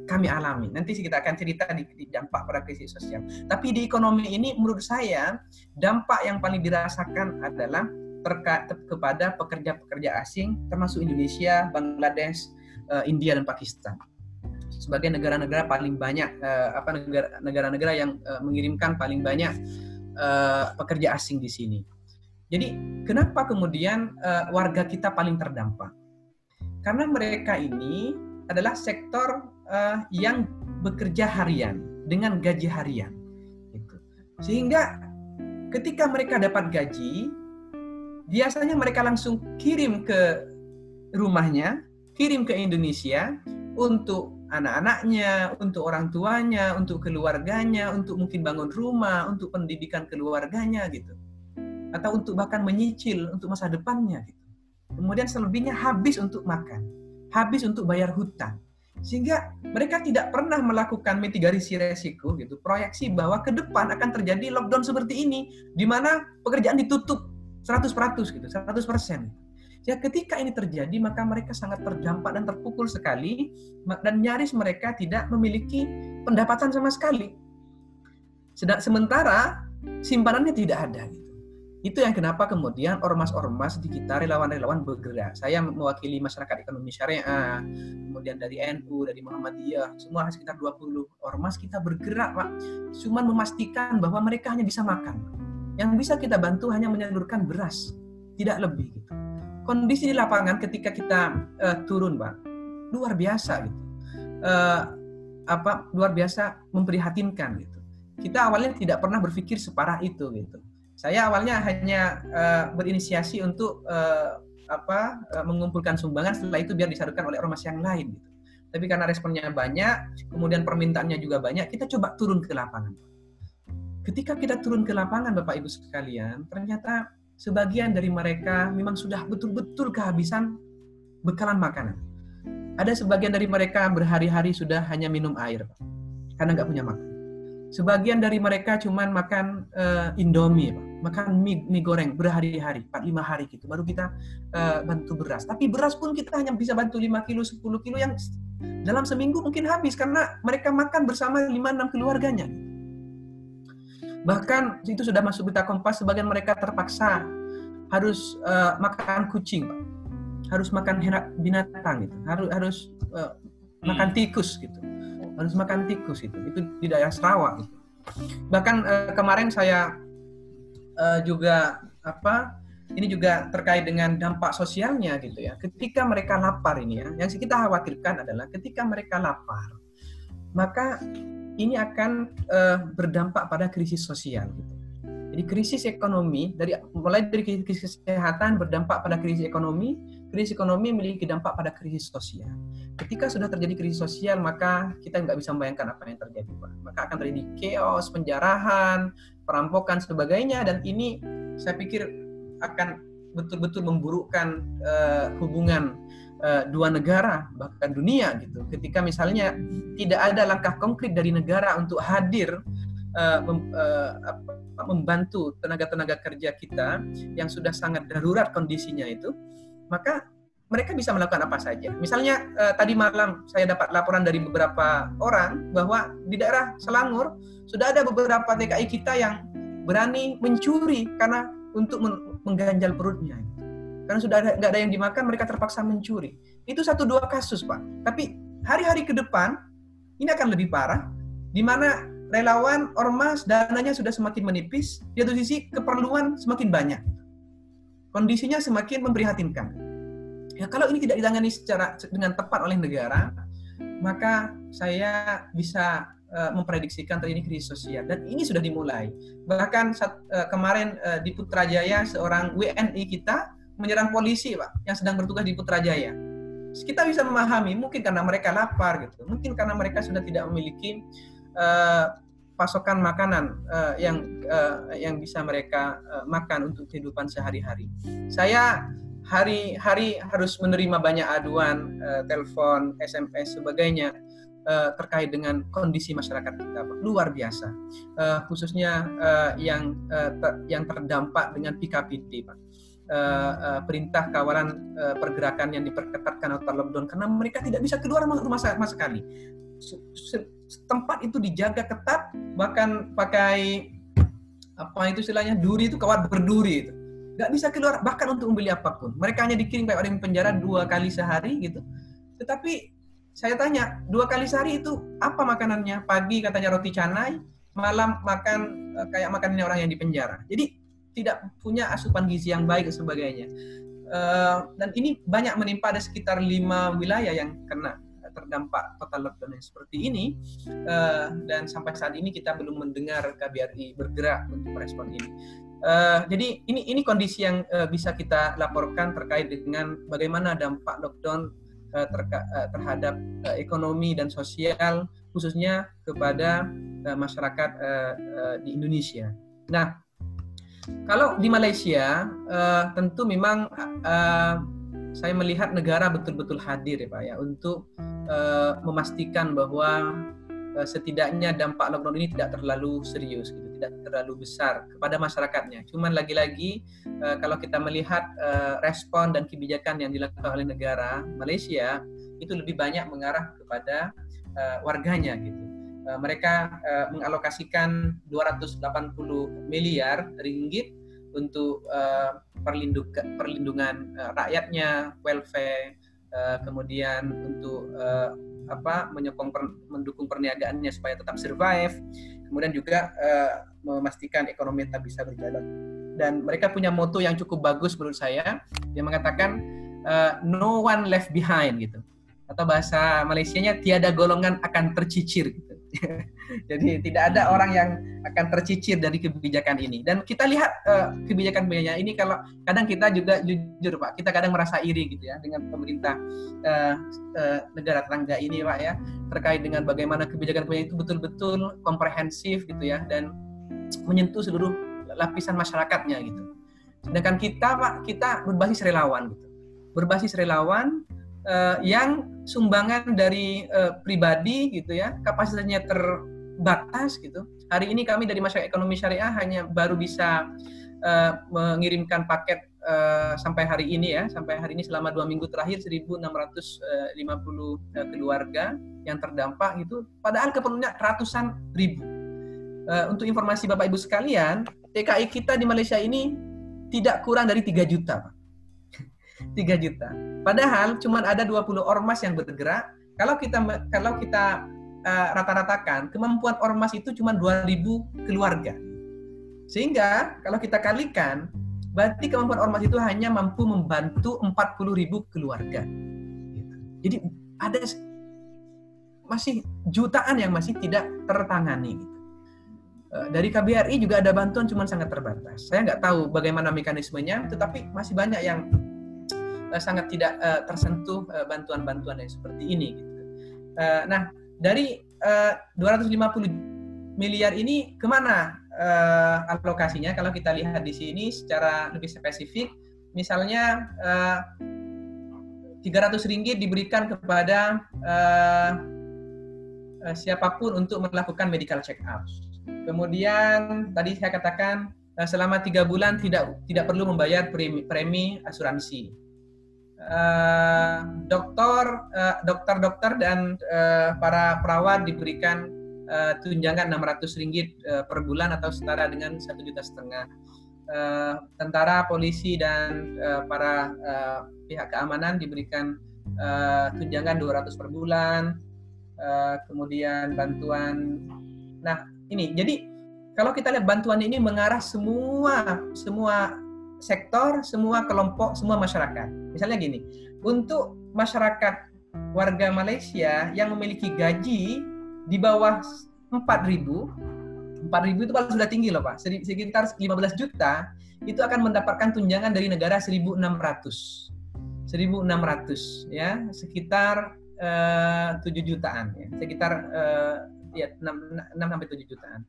kami alami. Nanti kita akan cerita di, dampak pada krisis sosial. Tapi di ekonomi ini menurut saya dampak yang paling dirasakan adalah terkait kepada pekerja-pekerja asing termasuk Indonesia, Bangladesh, uh, India dan Pakistan. Sebagai negara-negara paling banyak uh, apa negara-negara yang uh, mengirimkan paling banyak pekerja asing di sini. Jadi kenapa kemudian uh, warga kita paling terdampak? Karena mereka ini adalah sektor uh, yang bekerja harian dengan gaji harian. Gitu. Sehingga ketika mereka dapat gaji, biasanya mereka langsung kirim ke rumahnya, kirim ke Indonesia untuk anak-anaknya, untuk orang tuanya, untuk keluarganya, untuk mungkin bangun rumah, untuk pendidikan keluarganya gitu. Atau untuk bahkan menyicil untuk masa depannya gitu. Kemudian selebihnya habis untuk makan, habis untuk bayar hutang. Sehingga mereka tidak pernah melakukan mitigasi resiko gitu proyeksi bahwa ke depan akan terjadi lockdown seperti ini di mana pekerjaan ditutup 100% gitu 100% ya ketika ini terjadi maka mereka sangat terdampak dan terpukul sekali dan nyaris mereka tidak memiliki pendapatan sama sekali. Sedang sementara simpanannya tidak ada gitu itu yang kenapa kemudian ormas-ormas di kita relawan-relawan bergerak. Saya mewakili masyarakat ekonomi syariah, kemudian dari NU, dari Muhammadiyah, semua sekitar 20 ormas kita bergerak, Pak. Cuman memastikan bahwa mereka hanya bisa makan. Yang bisa kita bantu hanya menyalurkan beras, tidak lebih gitu. Kondisi di lapangan ketika kita uh, turun, Pak, luar biasa gitu. Uh, apa luar biasa memprihatinkan gitu. Kita awalnya tidak pernah berpikir separah itu gitu saya awalnya hanya uh, berinisiasi untuk uh, apa uh, mengumpulkan sumbangan setelah itu biar disalurkan oleh ormas yang lain gitu. Tapi karena responnya banyak, kemudian permintaannya juga banyak, kita coba turun ke lapangan. Ketika kita turun ke lapangan Bapak Ibu sekalian, ternyata sebagian dari mereka memang sudah betul-betul kehabisan bekalan makanan. ada sebagian dari mereka berhari-hari sudah hanya minum air, karena nggak punya makan. Sebagian dari mereka cuman makan uh, Indomie, Pak. makan mie, mie goreng berhari-hari, 4-5 hari gitu. Baru kita uh, bantu beras. Tapi beras pun kita hanya bisa bantu 5 kilo, 10 kilo yang dalam seminggu mungkin habis karena mereka makan bersama 5-6 keluarganya. Bahkan itu sudah masuk berita kompas, sebagian mereka terpaksa harus uh, makan kucing, Pak. harus makan binatang gitu, harus harus uh, makan tikus gitu harus makan tikus itu. Itu di daerah Sarawak gitu. bahkan uh, kemarin saya uh, juga apa ini juga terkait dengan dampak sosialnya gitu ya. Ketika mereka lapar ini ya yang kita khawatirkan adalah ketika mereka lapar maka ini akan uh, berdampak pada krisis sosial gitu. Jadi krisis ekonomi dari mulai dari krisis kesehatan berdampak pada krisis ekonomi, krisis ekonomi memiliki dampak pada krisis sosial. Ketika sudah terjadi krisis sosial, maka kita nggak bisa membayangkan apa yang terjadi, Pak. Maka akan terjadi chaos, penjarahan, perampokan, sebagainya, dan ini saya pikir akan betul-betul memburukkan uh, hubungan uh, dua negara bahkan dunia gitu. Ketika misalnya tidak ada langkah konkret dari negara untuk hadir uh, membantu tenaga-tenaga kerja kita yang sudah sangat darurat kondisinya itu, maka mereka bisa melakukan apa saja. Misalnya eh, tadi malam saya dapat laporan dari beberapa orang bahwa di daerah Selangor sudah ada beberapa TKI kita yang berani mencuri karena untuk mengganjal perutnya. Karena sudah nggak ada yang dimakan, mereka terpaksa mencuri. Itu satu dua kasus, Pak. Tapi hari-hari ke depan ini akan lebih parah, di mana relawan ormas dananya sudah semakin menipis, di satu sisi keperluan semakin banyak. Kondisinya semakin memprihatinkan Ya kalau ini tidak ditangani secara dengan tepat oleh negara, maka saya bisa uh, memprediksikan terjadi krisis sosial dan ini sudah dimulai. Bahkan saat, uh, kemarin uh, di Putrajaya seorang WNI kita menyerang polisi, Pak, yang sedang bertugas di Putrajaya. Kita bisa memahami mungkin karena mereka lapar gitu, mungkin karena mereka sudah tidak memiliki uh, pasokan makanan uh, yang uh, yang bisa mereka uh, makan untuk kehidupan sehari-hari. Saya hari-hari harus menerima banyak aduan, uh, telepon, SMS, sebagainya uh, terkait dengan kondisi masyarakat kita, luar biasa. Uh, khususnya uh, yang uh, ter, yang terdampak dengan PKPD, Pak. Uh, uh, perintah kawalan uh, pergerakan yang diperketatkan atau lockdown karena mereka tidak bisa keluar rumah sama sekali. Tempat itu dijaga ketat, bahkan pakai apa itu istilahnya duri itu kawat berduri itu nggak bisa keluar bahkan untuk membeli apa pun. Mereka hanya dikirim kayak orang penjara dua kali sehari gitu. Tetapi saya tanya dua kali sehari itu apa makanannya? Pagi katanya roti canai, malam makan eh, kayak makanannya orang yang di penjara. Jadi tidak punya asupan gizi yang baik dan sebagainya. Uh, dan ini banyak menimpa ada sekitar lima wilayah yang kena terdampak total lockdown yang seperti ini uh, dan sampai saat ini kita belum mendengar KBRI bergerak untuk merespon ini. Uh, jadi ini ini kondisi yang uh, bisa kita laporkan terkait dengan bagaimana dampak lockdown uh, uh, terhadap uh, ekonomi dan sosial khususnya kepada uh, masyarakat uh, uh, di Indonesia. Nah, kalau di Malaysia uh, tentu memang uh, saya melihat negara betul-betul hadir ya Pak ya untuk uh, memastikan bahwa uh, setidaknya dampak lockdown ini tidak terlalu serius gitu tidak terlalu besar kepada masyarakatnya. Cuman lagi-lagi uh, kalau kita melihat uh, respon dan kebijakan yang dilakukan oleh negara Malaysia itu lebih banyak mengarah kepada uh, warganya gitu. Uh, mereka uh, mengalokasikan 280 miliar ringgit untuk perlindung, perlindungan uh, rakyatnya, welfare, uh, kemudian untuk apa menyokong mendukung perniagaannya supaya tetap survive kemudian juga memastikan ekonomi tetap bisa berjalan. Dan mereka punya moto yang cukup bagus menurut saya, yang mengatakan no one left behind gitu. Atau bahasa Malaysianya tiada golongan akan tercicir gitu. Jadi tidak ada orang yang akan tercicir dari kebijakan ini. Dan kita lihat uh, kebijakan-kebijakannya ini kalau kadang kita juga jujur Pak, kita kadang merasa iri gitu ya dengan pemerintah uh, uh, negara tetangga ini Pak ya terkait dengan bagaimana kebijakan-kebijakan itu betul-betul komprehensif gitu ya dan menyentuh seluruh lapisan masyarakatnya gitu. Sedangkan kita Pak, kita berbasis relawan gitu. Berbasis relawan uh, yang sumbangan dari uh, pribadi gitu ya, kapasitasnya terbatas gitu. Hari ini kami dari masyarakat ekonomi syariah hanya baru bisa uh, mengirimkan paket uh, sampai hari ini ya, sampai hari ini selama dua minggu terakhir 1.650 uh, keluarga yang terdampak itu, padahal keperluannya ratusan ribu. Uh, untuk informasi Bapak Ibu sekalian, TKI kita di Malaysia ini tidak kurang dari 3 juta, Pak. 3 juta. Padahal cuma ada 20 ormas yang bergerak. Kalau kita kalau kita uh, rata-ratakan, kemampuan ormas itu cuma 2000 keluarga. Sehingga kalau kita kalikan, berarti kemampuan ormas itu hanya mampu membantu 40.000 keluarga. Jadi ada masih jutaan yang masih tidak tertangani. Gitu. Eh, dari KBRI juga ada bantuan cuma sangat terbatas. Saya nggak tahu bagaimana mekanismenya, tetapi masih banyak yang sangat tidak uh, tersentuh bantuan-bantuan uh, yang seperti ini. Gitu. Uh, nah, dari uh, 250 miliar ini ke mana uh, alokasinya? Kalau kita lihat di sini secara lebih spesifik, misalnya uh, 300 ringgit diberikan kepada uh, siapa pun untuk melakukan medical check up. Kemudian tadi saya katakan selama tiga bulan tidak tidak perlu membayar premi, premi asuransi uh, dokter, uh, dokter-dokter dan uh, para perawat diberikan uh, tunjangan 600 ringgit uh, per bulan atau setara dengan satu juta setengah. Tentara, polisi dan uh, para uh, pihak keamanan diberikan uh, tunjangan 200 per bulan. Uh, kemudian bantuan. Nah ini jadi kalau kita lihat bantuan ini mengarah semua semua sektor, semua kelompok, semua masyarakat. Misalnya gini, untuk masyarakat warga Malaysia yang memiliki gaji di bawah 4.000, 4.000 itu paling sudah tinggi loh Pak, sekitar 15 juta, itu akan mendapatkan tunjangan dari negara 1.600. 1.600 ya, sekitar eh, 7 jutaan ya, sekitar uh, ya 6, 6 sampai 7 jutaan.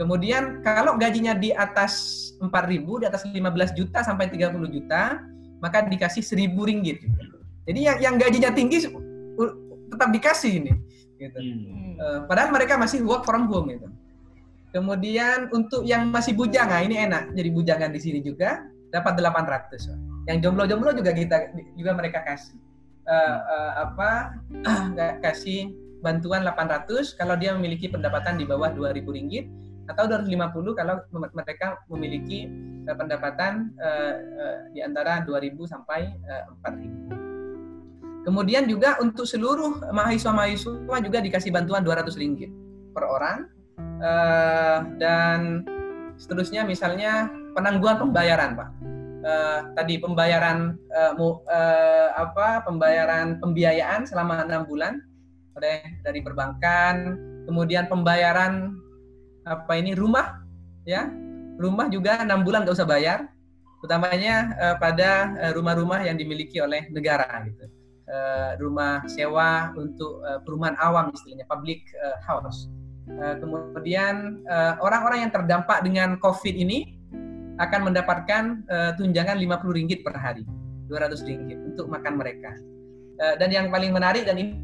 Kemudian kalau gajinya di atas 4.000, di atas 15 juta sampai 30 juta, maka dikasih 1.000 ringgit. Jadi yang yang gajinya tinggi tetap dikasih ini. Gitu. Hmm. Uh, padahal mereka masih work from home gitu. Kemudian untuk yang masih bujang, nah ini enak. Jadi bujangan di sini juga dapat 800. Yang jomblo-jomblo juga kita juga mereka kasih. Uh, uh, apa kasih bantuan 800 kalau dia memiliki pendapatan di bawah 2000 ringgit atau 250 kalau mereka memiliki uh, pendapatan uh, uh, di antara 2000 sampai uh, 4000. Kemudian juga untuk seluruh mahasiswa-mahasiswa juga dikasih bantuan 200 ringgit per orang uh, dan seterusnya misalnya penangguhan pembayaran, Pak. Uh, tadi pembayaran uh, mu, uh, apa pembayaran pembiayaan selama enam bulan oleh dari perbankan, kemudian pembayaran apa ini rumah ya. Rumah juga enam bulan nggak usah bayar utamanya uh, pada eh, rumah-rumah yang dimiliki oleh negara gitu. Uh, rumah sewa untuk uh, perumahan awam istilahnya public uh, house. Uh, kemudian orang-orang uh, yang terdampak dengan covid ini akan mendapatkan uh, tunjangan 50 ringgit per hari 200 ringgit untuk makan mereka. Dan yang paling menarik dan ini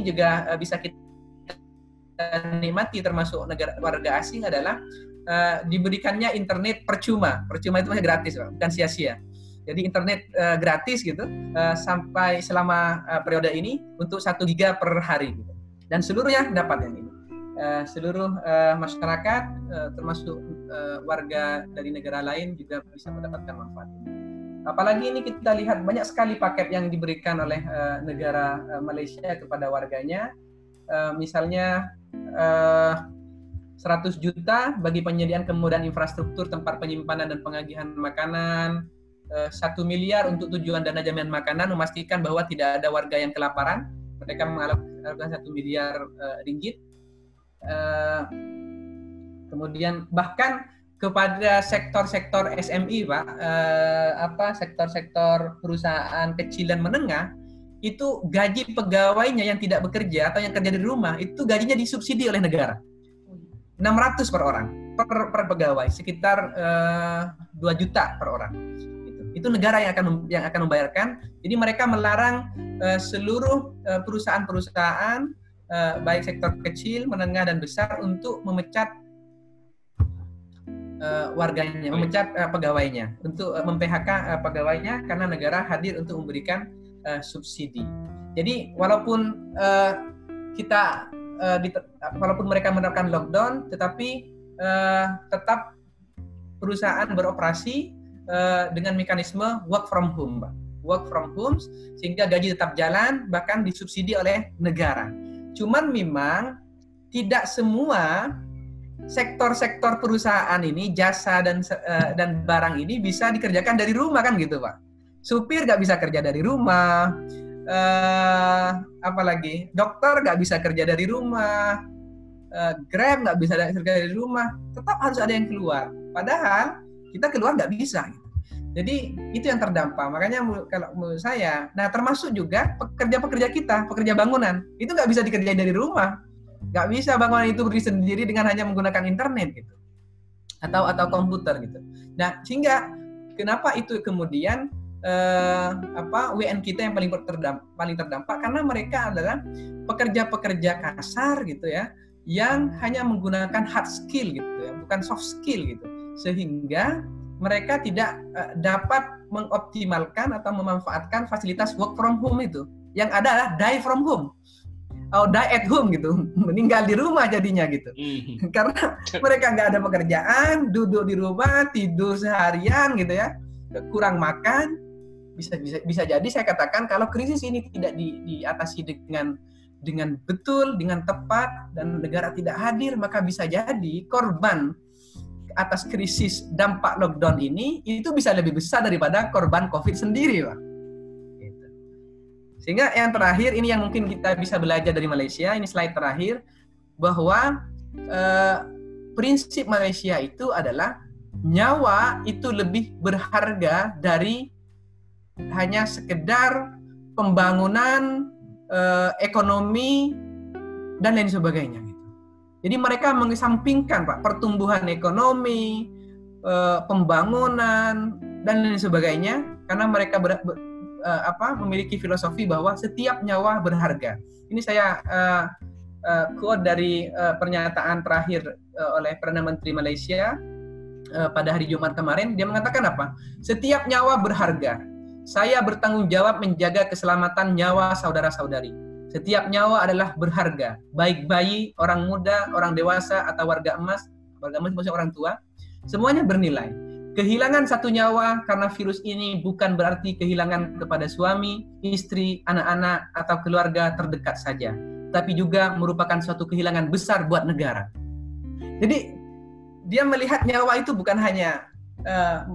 juga uh, bisa kita nikmati termasuk negara warga asing adalah uh, diberikannya internet percuma. Percuma itu masih gratis, bukan sia-sia. Jadi internet uh, gratis gitu uh, sampai selama uh, periode ini untuk satu giga per hari gitu. Dan seluruhnya dapat yang ini. Uh, seluruh uh, masyarakat uh, termasuk uh, warga dari negara lain juga bisa mendapatkan manfaat ini. Apalagi ini kita lihat banyak sekali paket yang diberikan oleh uh, negara uh, Malaysia kepada warganya. Uh, misalnya uh, eh, 100 juta bagi penyediaan kemudahan infrastruktur tempat penyimpanan dan pengagihan makanan, uh, eh, 1 miliar untuk tujuan dana jaminan makanan memastikan bahwa tidak ada warga yang kelaparan. Mereka mengalokasikan satu miliar uh, ringgit. Uh, kemudian bahkan kepada sektor-sektor SMI, Pak, uh, apa sektor-sektor perusahaan kecil dan menengah itu gaji pegawainya yang tidak bekerja atau yang kerja di rumah itu gajinya disubsidi oleh negara. 600 per orang per, per pegawai sekitar eh, 2 juta per orang. Gitu. itu negara yang akan yang akan membayarkan. Jadi mereka melarang uh, seluruh uh, perusahaan-perusahaan uh, baik sektor kecil, menengah dan besar untuk memecat uh, warganya, memecat uh, pegawainya, untuk uh, mem-PHK uh, pegawainya karena negara hadir untuk memberikan uh, subsidi. Jadi walaupun uh, kita uh, di, walaupun mereka menerapkan lockdown, tetapi uh, tetap perusahaan beroperasi uh, dengan mekanisme work from home, Mbak. Work from home sehingga gaji tetap jalan bahkan disubsidi oleh negara. Cuman memang tidak semua sektor-sektor perusahaan ini jasa dan uh, dan barang ini bisa dikerjakan dari rumah kan gitu pak? Supir nggak bisa kerja dari rumah uh, apalagi dokter nggak bisa kerja dari rumah uh, grab nggak bisa kerja dari rumah. Tetap harus ada yang keluar. Padahal kita keluar nggak bisa gitu. jadi itu yang terdampak. Makanya kalau menurut saya nah termasuk juga pekerja-pekerja kita pekerja bangunan itu nggak bisa dikerjain dari rumah nggak bisa bangunan itu berdiri sendiri dengan hanya menggunakan internet gitu. Atau atau komputer gitu. Nah sehingga kenapa itu kemudian eh, apa WN kita yang paling terdampak, paling terdampak? Karena mereka adalah pekerja-pekerja kasar gitu ya yang hanya menggunakan hard skill gitu ya bukan soft skill gitu. Sehingga mereka tidak uh, dapat mengoptimalkan atau memanfaatkan fasilitas work from home itu. Yang ada adalah die from home atau die at home gitu meninggal di rumah jadinya gitu mm. karena mereka nggak ada pekerjaan duduk di rumah tidur seharian gitu ya kurang makan bisa bisa bisa jadi saya katakan kalau krisis ini tidak di, diatasi dengan dengan betul, dengan tepat dan negara tidak hadir maka bisa jadi korban atas krisis dampak lockdown ini itu bisa lebih besar daripada korban COVID sendiri, Pak. Sehingga yang terakhir ini yang mungkin kita bisa belajar dari Malaysia, ini slide terakhir bahwa eh, prinsip Malaysia itu adalah nyawa itu lebih berharga dari hanya sekedar pembangunan eh, ekonomi dan lain sebagainya gitu. Jadi mereka mengesampingkan Pak pertumbuhan ekonomi, eh, pembangunan dan lain sebagainya karena mereka eh, apa memiliki filosofi bahwa setiap nyawa berharga. Ini saya eh, uh, quote dari uh, pernyataan terakhir uh, oleh Perdana Menteri Malaysia uh, pada hari Jumat kemarin. Dia mengatakan apa? Setiap nyawa berharga saya bertanggung jawab menjaga keselamatan nyawa saudara-saudari. Setiap nyawa adalah berharga, baik bayi, orang muda, orang dewasa, atau warga emas. Warga emas maksudnya orang tua. Semuanya bernilai. Kehilangan satu nyawa karena virus ini bukan berarti kehilangan kepada suami, istri, anak-anak, atau keluarga terdekat saja, tapi juga merupakan suatu kehilangan besar buat negara. Jadi dia melihat nyawa itu bukan hanya uh,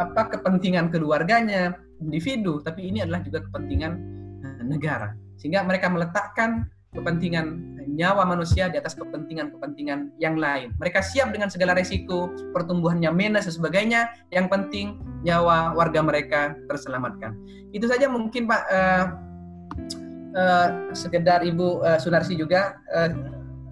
apa kepentingan keluarganya, individu, tapi ini adalah juga kepentingan eh, negara. Sehingga mereka meletakkan kepentingan nyawa manusia di atas kepentingan-kepentingan yang lain. Mereka siap dengan segala resiko, pertumbuhannya minus dan sebagainya. Yang penting nyawa warga mereka terselamatkan. Itu saja mungkin Pak uh, uh, sekedar Ibu uh, Sunarsi juga uh,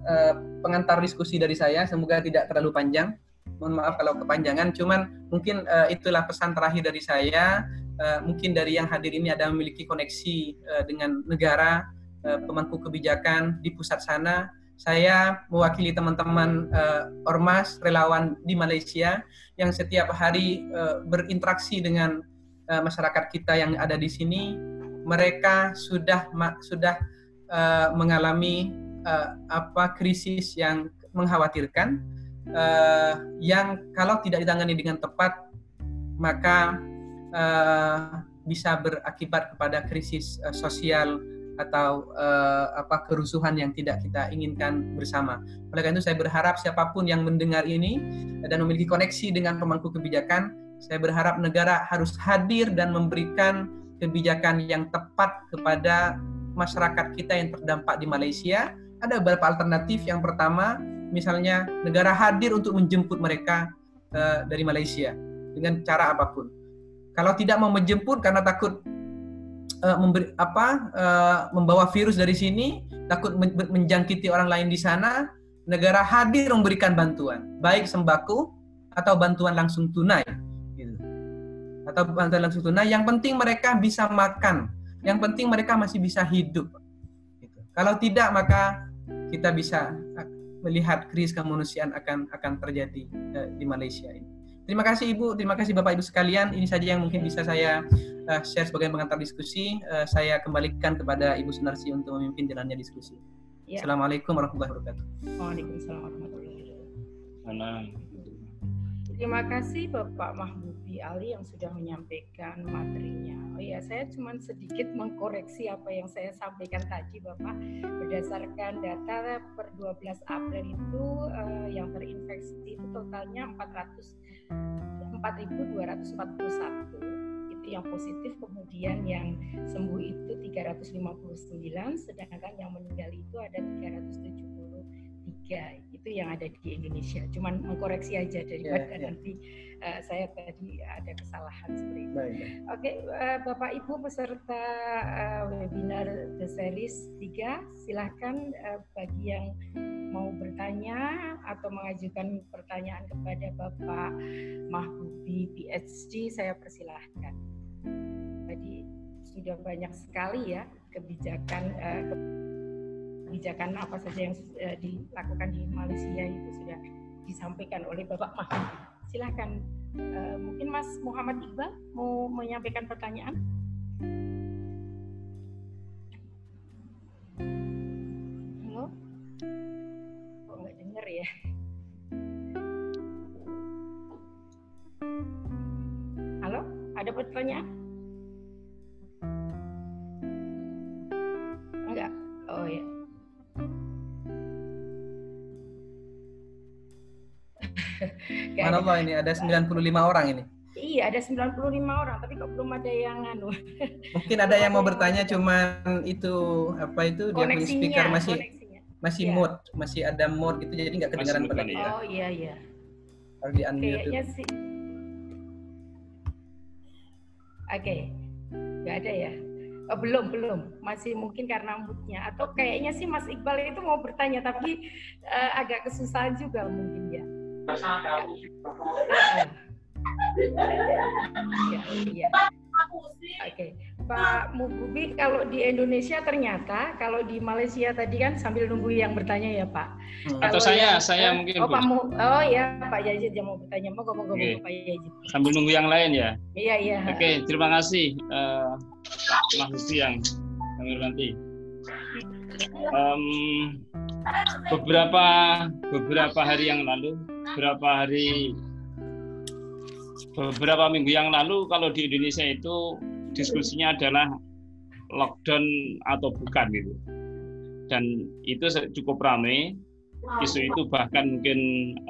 uh, pengantar diskusi dari saya. Semoga tidak terlalu panjang. Mohon maaf kalau kepanjangan. Cuman mungkin uh, itulah pesan terakhir dari saya uh, mungkin dari yang hadir ini ada memiliki koneksi uh, dengan negara pemangku kebijakan di pusat sana. Saya mewakili teman-teman uh, ormas relawan di Malaysia yang setiap hari uh, berinteraksi dengan uh, masyarakat kita yang ada di sini. Mereka sudah sudah uh, mengalami uh, apa krisis yang mengkhawatirkan, uh, yang kalau tidak ditangani dengan tepat maka uh, bisa berakibat kepada krisis uh, sosial atau uh, apa kerusuhan yang tidak kita inginkan bersama. Oleh karena itu saya berharap siapa pun yang mendengar ini dan memiliki koneksi dengan pemangku kebijakan, saya berharap negara harus hadir dan memberikan kebijakan yang tepat kepada masyarakat kita yang terdampak di Malaysia. Ada beberapa alternatif. Yang pertama, misalnya negara hadir untuk menjemput mereka uh, dari Malaysia dengan cara apa pun kalau tidak mau menjemput karena takut uh, memberi apa uh, membawa virus dari sini, takut men menjangkiti orang lain di sana, negara hadir memberikan bantuan, baik sembako atau bantuan langsung tunai. Gitu. atau bantuan langsung tunai. Yang penting mereka bisa makan, yang penting mereka masih bisa hidup. Gitu. Kalau tidak maka kita bisa melihat krisis kemanusiaan akan akan terjadi uh, di Malaysia ini. Terima kasih Ibu, terima kasih Bapak Ibu sekalian. Ini saja yang mungkin bisa saya uh, share sebagai pengantar diskusi. Uh, saya kembalikan kepada Ibu Sunarsi untuk memimpin jalannya diskusi. Ya. Assalamualaikum warahmatullahi wabarakatuh. Waalaikumsalam warahmatullahi wabarakatuh. Terima kasih Bapak Mahbubi Ali yang sudah menyampaikan materinya. Oh ya, saya cuma sedikit mengkoreksi apa yang saya sampaikan tadi Bapak. Berdasarkan data per 12 April itu uh, yang terinfeksi itu totalnya 400 4.241 itu yang positif kemudian yang sembuh itu 359 sedangkan yang meninggal itu ada 370 tiga itu yang ada di Indonesia. Cuman mengkoreksi aja daripada yeah, yeah. nanti uh, saya tadi ada kesalahan seperti itu. Oke, okay, uh, Bapak Ibu peserta uh, webinar The Series 3, silahkan uh, bagi yang mau bertanya atau mengajukan pertanyaan kepada Bapak Mahbubi PhD, saya persilahkan. Jadi sudah banyak sekali ya kebijakan uh, kebijakan apa saja yang uh, dilakukan di Malaysia itu sudah disampaikan oleh Bapak Mahfud. Silahkan, uh, mungkin Mas Muhammad Iqbal mau menyampaikan pertanyaan. Halo? Kok nggak dengar ya? Halo, ada pertanyaan? Enggak. Oh ya. Mana Allah ini ada 95 orang ini. Iya, ada 95 orang, tapi kok belum ada yang anu. Mungkin ada yang mau bertanya cuman itu apa itu dia punya speaker masih koneksinya. masih ya. mode, masih ada mode gitu jadi nggak kedengaran pada ya. Oh iya iya. Harus di unmute. Kayaknya sih. Oke. Okay. Nggak ada ya. Oh, belum belum masih mungkin karena moodnya atau kayaknya sih Mas Iqbal itu mau bertanya tapi uh, agak kesusahan juga mungkin ya. Iya. Oke, Pak Mugubi, kalau di Indonesia ternyata, kalau di Malaysia tadi kan sambil nunggu yang bertanya ya Pak. Hmm. Atau saya, yang, saya mungkin. Oh, Pak Mu, oh ya Pak Yazid yang mau bertanya, mau ngomong okay. Pak Yazid. Sambil nunggu yang lain ya. Iya iya. Oke, terima kasih uh, Mugubi yang kami hormati. Um, beberapa beberapa hari yang lalu beberapa hari beberapa minggu yang lalu kalau di Indonesia itu diskusinya adalah lockdown atau bukan gitu. Dan itu cukup ramai isu itu bahkan mungkin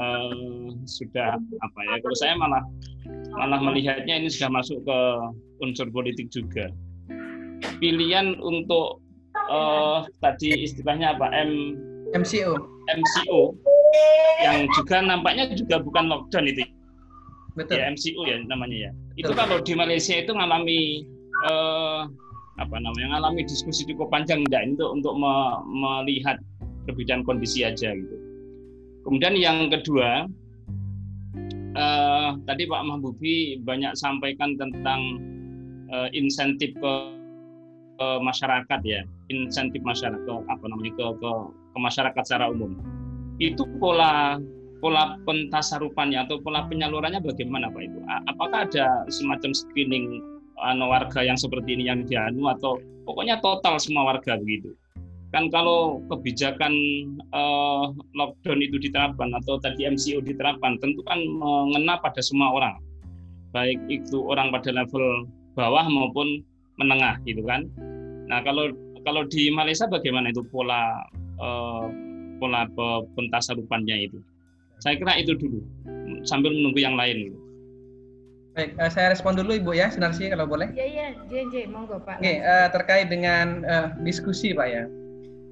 uh, sudah apa ya kalau saya malah malah melihatnya ini sudah masuk ke unsur politik juga. Pilihan untuk uh, tadi istilahnya apa? M MCO MCO yang juga nampaknya juga bukan lockdown itu. Betul. Ya MCO ya namanya ya. Betul. Itu kalau di Malaysia itu ngalami eh, apa namanya ngalami diskusi cukup panjang enggak untuk untuk me, melihat perbedaan kondisi aja gitu. Kemudian yang kedua eh, tadi Pak Mahbubi banyak sampaikan tentang eh, insentif ke, ke masyarakat ya, insentif masyarakat apa namanya ke, ke ke masyarakat secara umum itu pola pola pentasarupannya atau pola penyalurannya bagaimana Pak Ibu? Apakah ada semacam screening anu, warga yang seperti ini yang dianu atau pokoknya total semua warga begitu? Kan kalau kebijakan eh, lockdown itu diterapkan atau tadi MCO diterapkan, tentu kan mengena pada semua orang, baik itu orang pada level bawah maupun menengah gitu kan. Nah kalau kalau di Malaysia bagaimana itu pola eh, pola pentasarupannya itu. Saya kira itu dulu sambil menunggu yang lain. Baik, uh, saya respon dulu Ibu ya, Senarsi kalau boleh. Iya iya, JJ monggo Pak. Oke, uh, terkait dengan uh, diskusi Pak ya.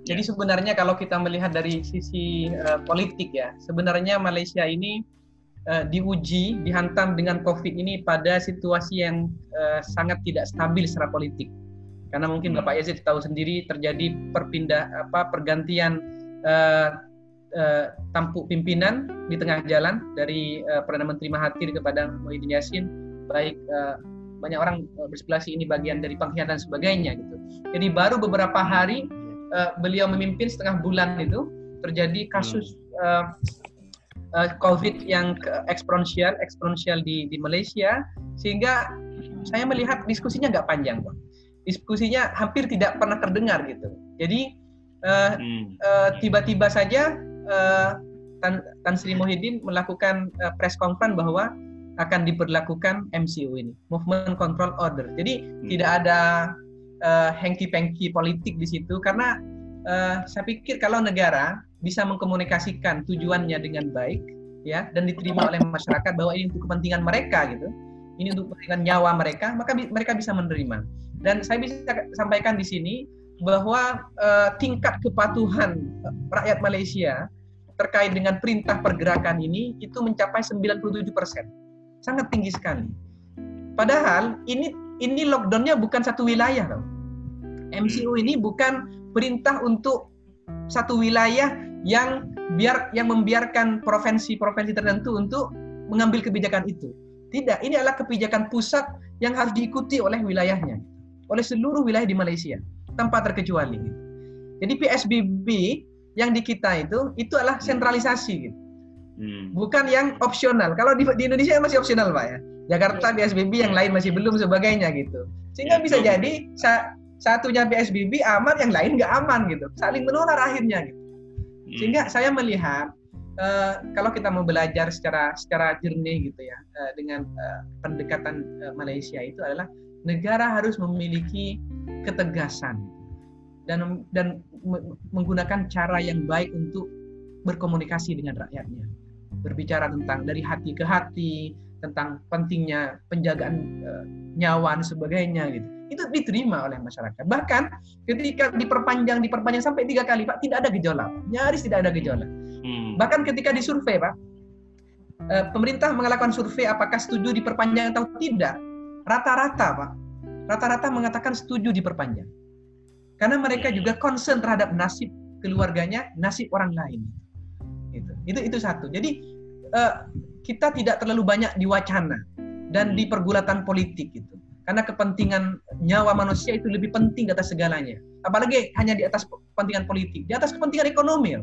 Jadi ya. sebenarnya kalau kita melihat dari sisi uh, politik ya, sebenarnya Malaysia ini uh, diuji, dihantam dengan COVID ini pada situasi yang uh, sangat tidak stabil secara politik. Karena mungkin hmm. Bapak Yazid tahu sendiri terjadi perpindah apa pergantian uh, uh, tampuk pimpinan di tengah jalan dari uh, Perdana Menteri Mahathir kepada Muhyiddin Yassin. Baik uh, banyak orang berspekulasi ini bagian dari pengkhianatan dan sebagainya gitu. Jadi baru beberapa hari uh, beliau memimpin setengah bulan itu terjadi kasus uh, uh, COVID yang eksponensial eksponensial di di Malaysia sehingga saya melihat diskusinya nggak panjang pak. Diskusinya hampir tidak pernah terdengar gitu. Jadi uh, hmm. uh, tiba-tiba saja uh, Tan, Tan Sri Muhyiddin melakukan uh, press conference bahwa akan diberlakukan MCO ini, Movement Control Order. Jadi hmm. tidak ada uh, hengki-pengki politik di situ karena uh, saya pikir kalau negara bisa mengkomunikasikan tujuannya dengan baik ya dan diterima oleh masyarakat bahwa ini untuk kepentingan mereka gitu, ini untuk kepentingan nyawa mereka, maka bi mereka bisa menerima. Dan saya bisa sampaikan di sini bahwa uh, tingkat kepatuhan rakyat Malaysia terkait dengan perintah pergerakan ini itu mencapai 97 persen, sangat tinggi sekali. Padahal ini ini lockdownnya bukan satu wilayah loh. MCU ini bukan perintah untuk satu wilayah yang biar yang membiarkan provinsi-provinsi tertentu untuk mengambil kebijakan itu. Tidak, ini adalah kebijakan pusat yang harus diikuti oleh wilayahnya, oleh seluruh wilayah di Malaysia tanpa terkecuali. Jadi PSBB yang di kita itu itu adalah sentralisasi gitu. Hmm. Bukan yang opsional. Kalau di, di Indonesia masih opsional, Pak ya. Jakarta PSBB yang lain masih belum sebagainya gitu. Sehingga bisa jadi sa satunya PSBB aman, yang lain nggak aman gitu. Saling menular akhirnya gitu. Hmm. Sehingga saya melihat uh, kalau kita mau belajar secara secara jernih gitu ya uh, dengan uh, pendekatan uh, Malaysia itu adalah negara harus memiliki ketegasan dan dan menggunakan cara yang baik untuk berkomunikasi dengan rakyatnya. Berbicara tentang dari hati ke hati, tentang pentingnya penjagaan e, nyawa dan sebagainya gitu. Itu diterima oleh masyarakat. Bahkan ketika diperpanjang diperpanjang sampai tiga kali, Pak, tidak ada gejolak. Nyaris tidak ada gejolak. Hmm. Bahkan ketika disurvei, Pak, e, pemerintah melakukan survei apakah setuju diperpanjang atau tidak. Rata-rata, Pak, rata-rata mengatakan setuju diperpanjang. Karena mereka juga concern terhadap nasib keluarganya, nasib orang lain. Itu itu, itu satu. Jadi uh, kita tidak terlalu banyak diwacana dan di pergulatan politik itu. Karena kepentingan nyawa manusia itu lebih penting atas segalanya. Apalagi hanya di atas kepentingan politik, di atas kepentingan ekonomi.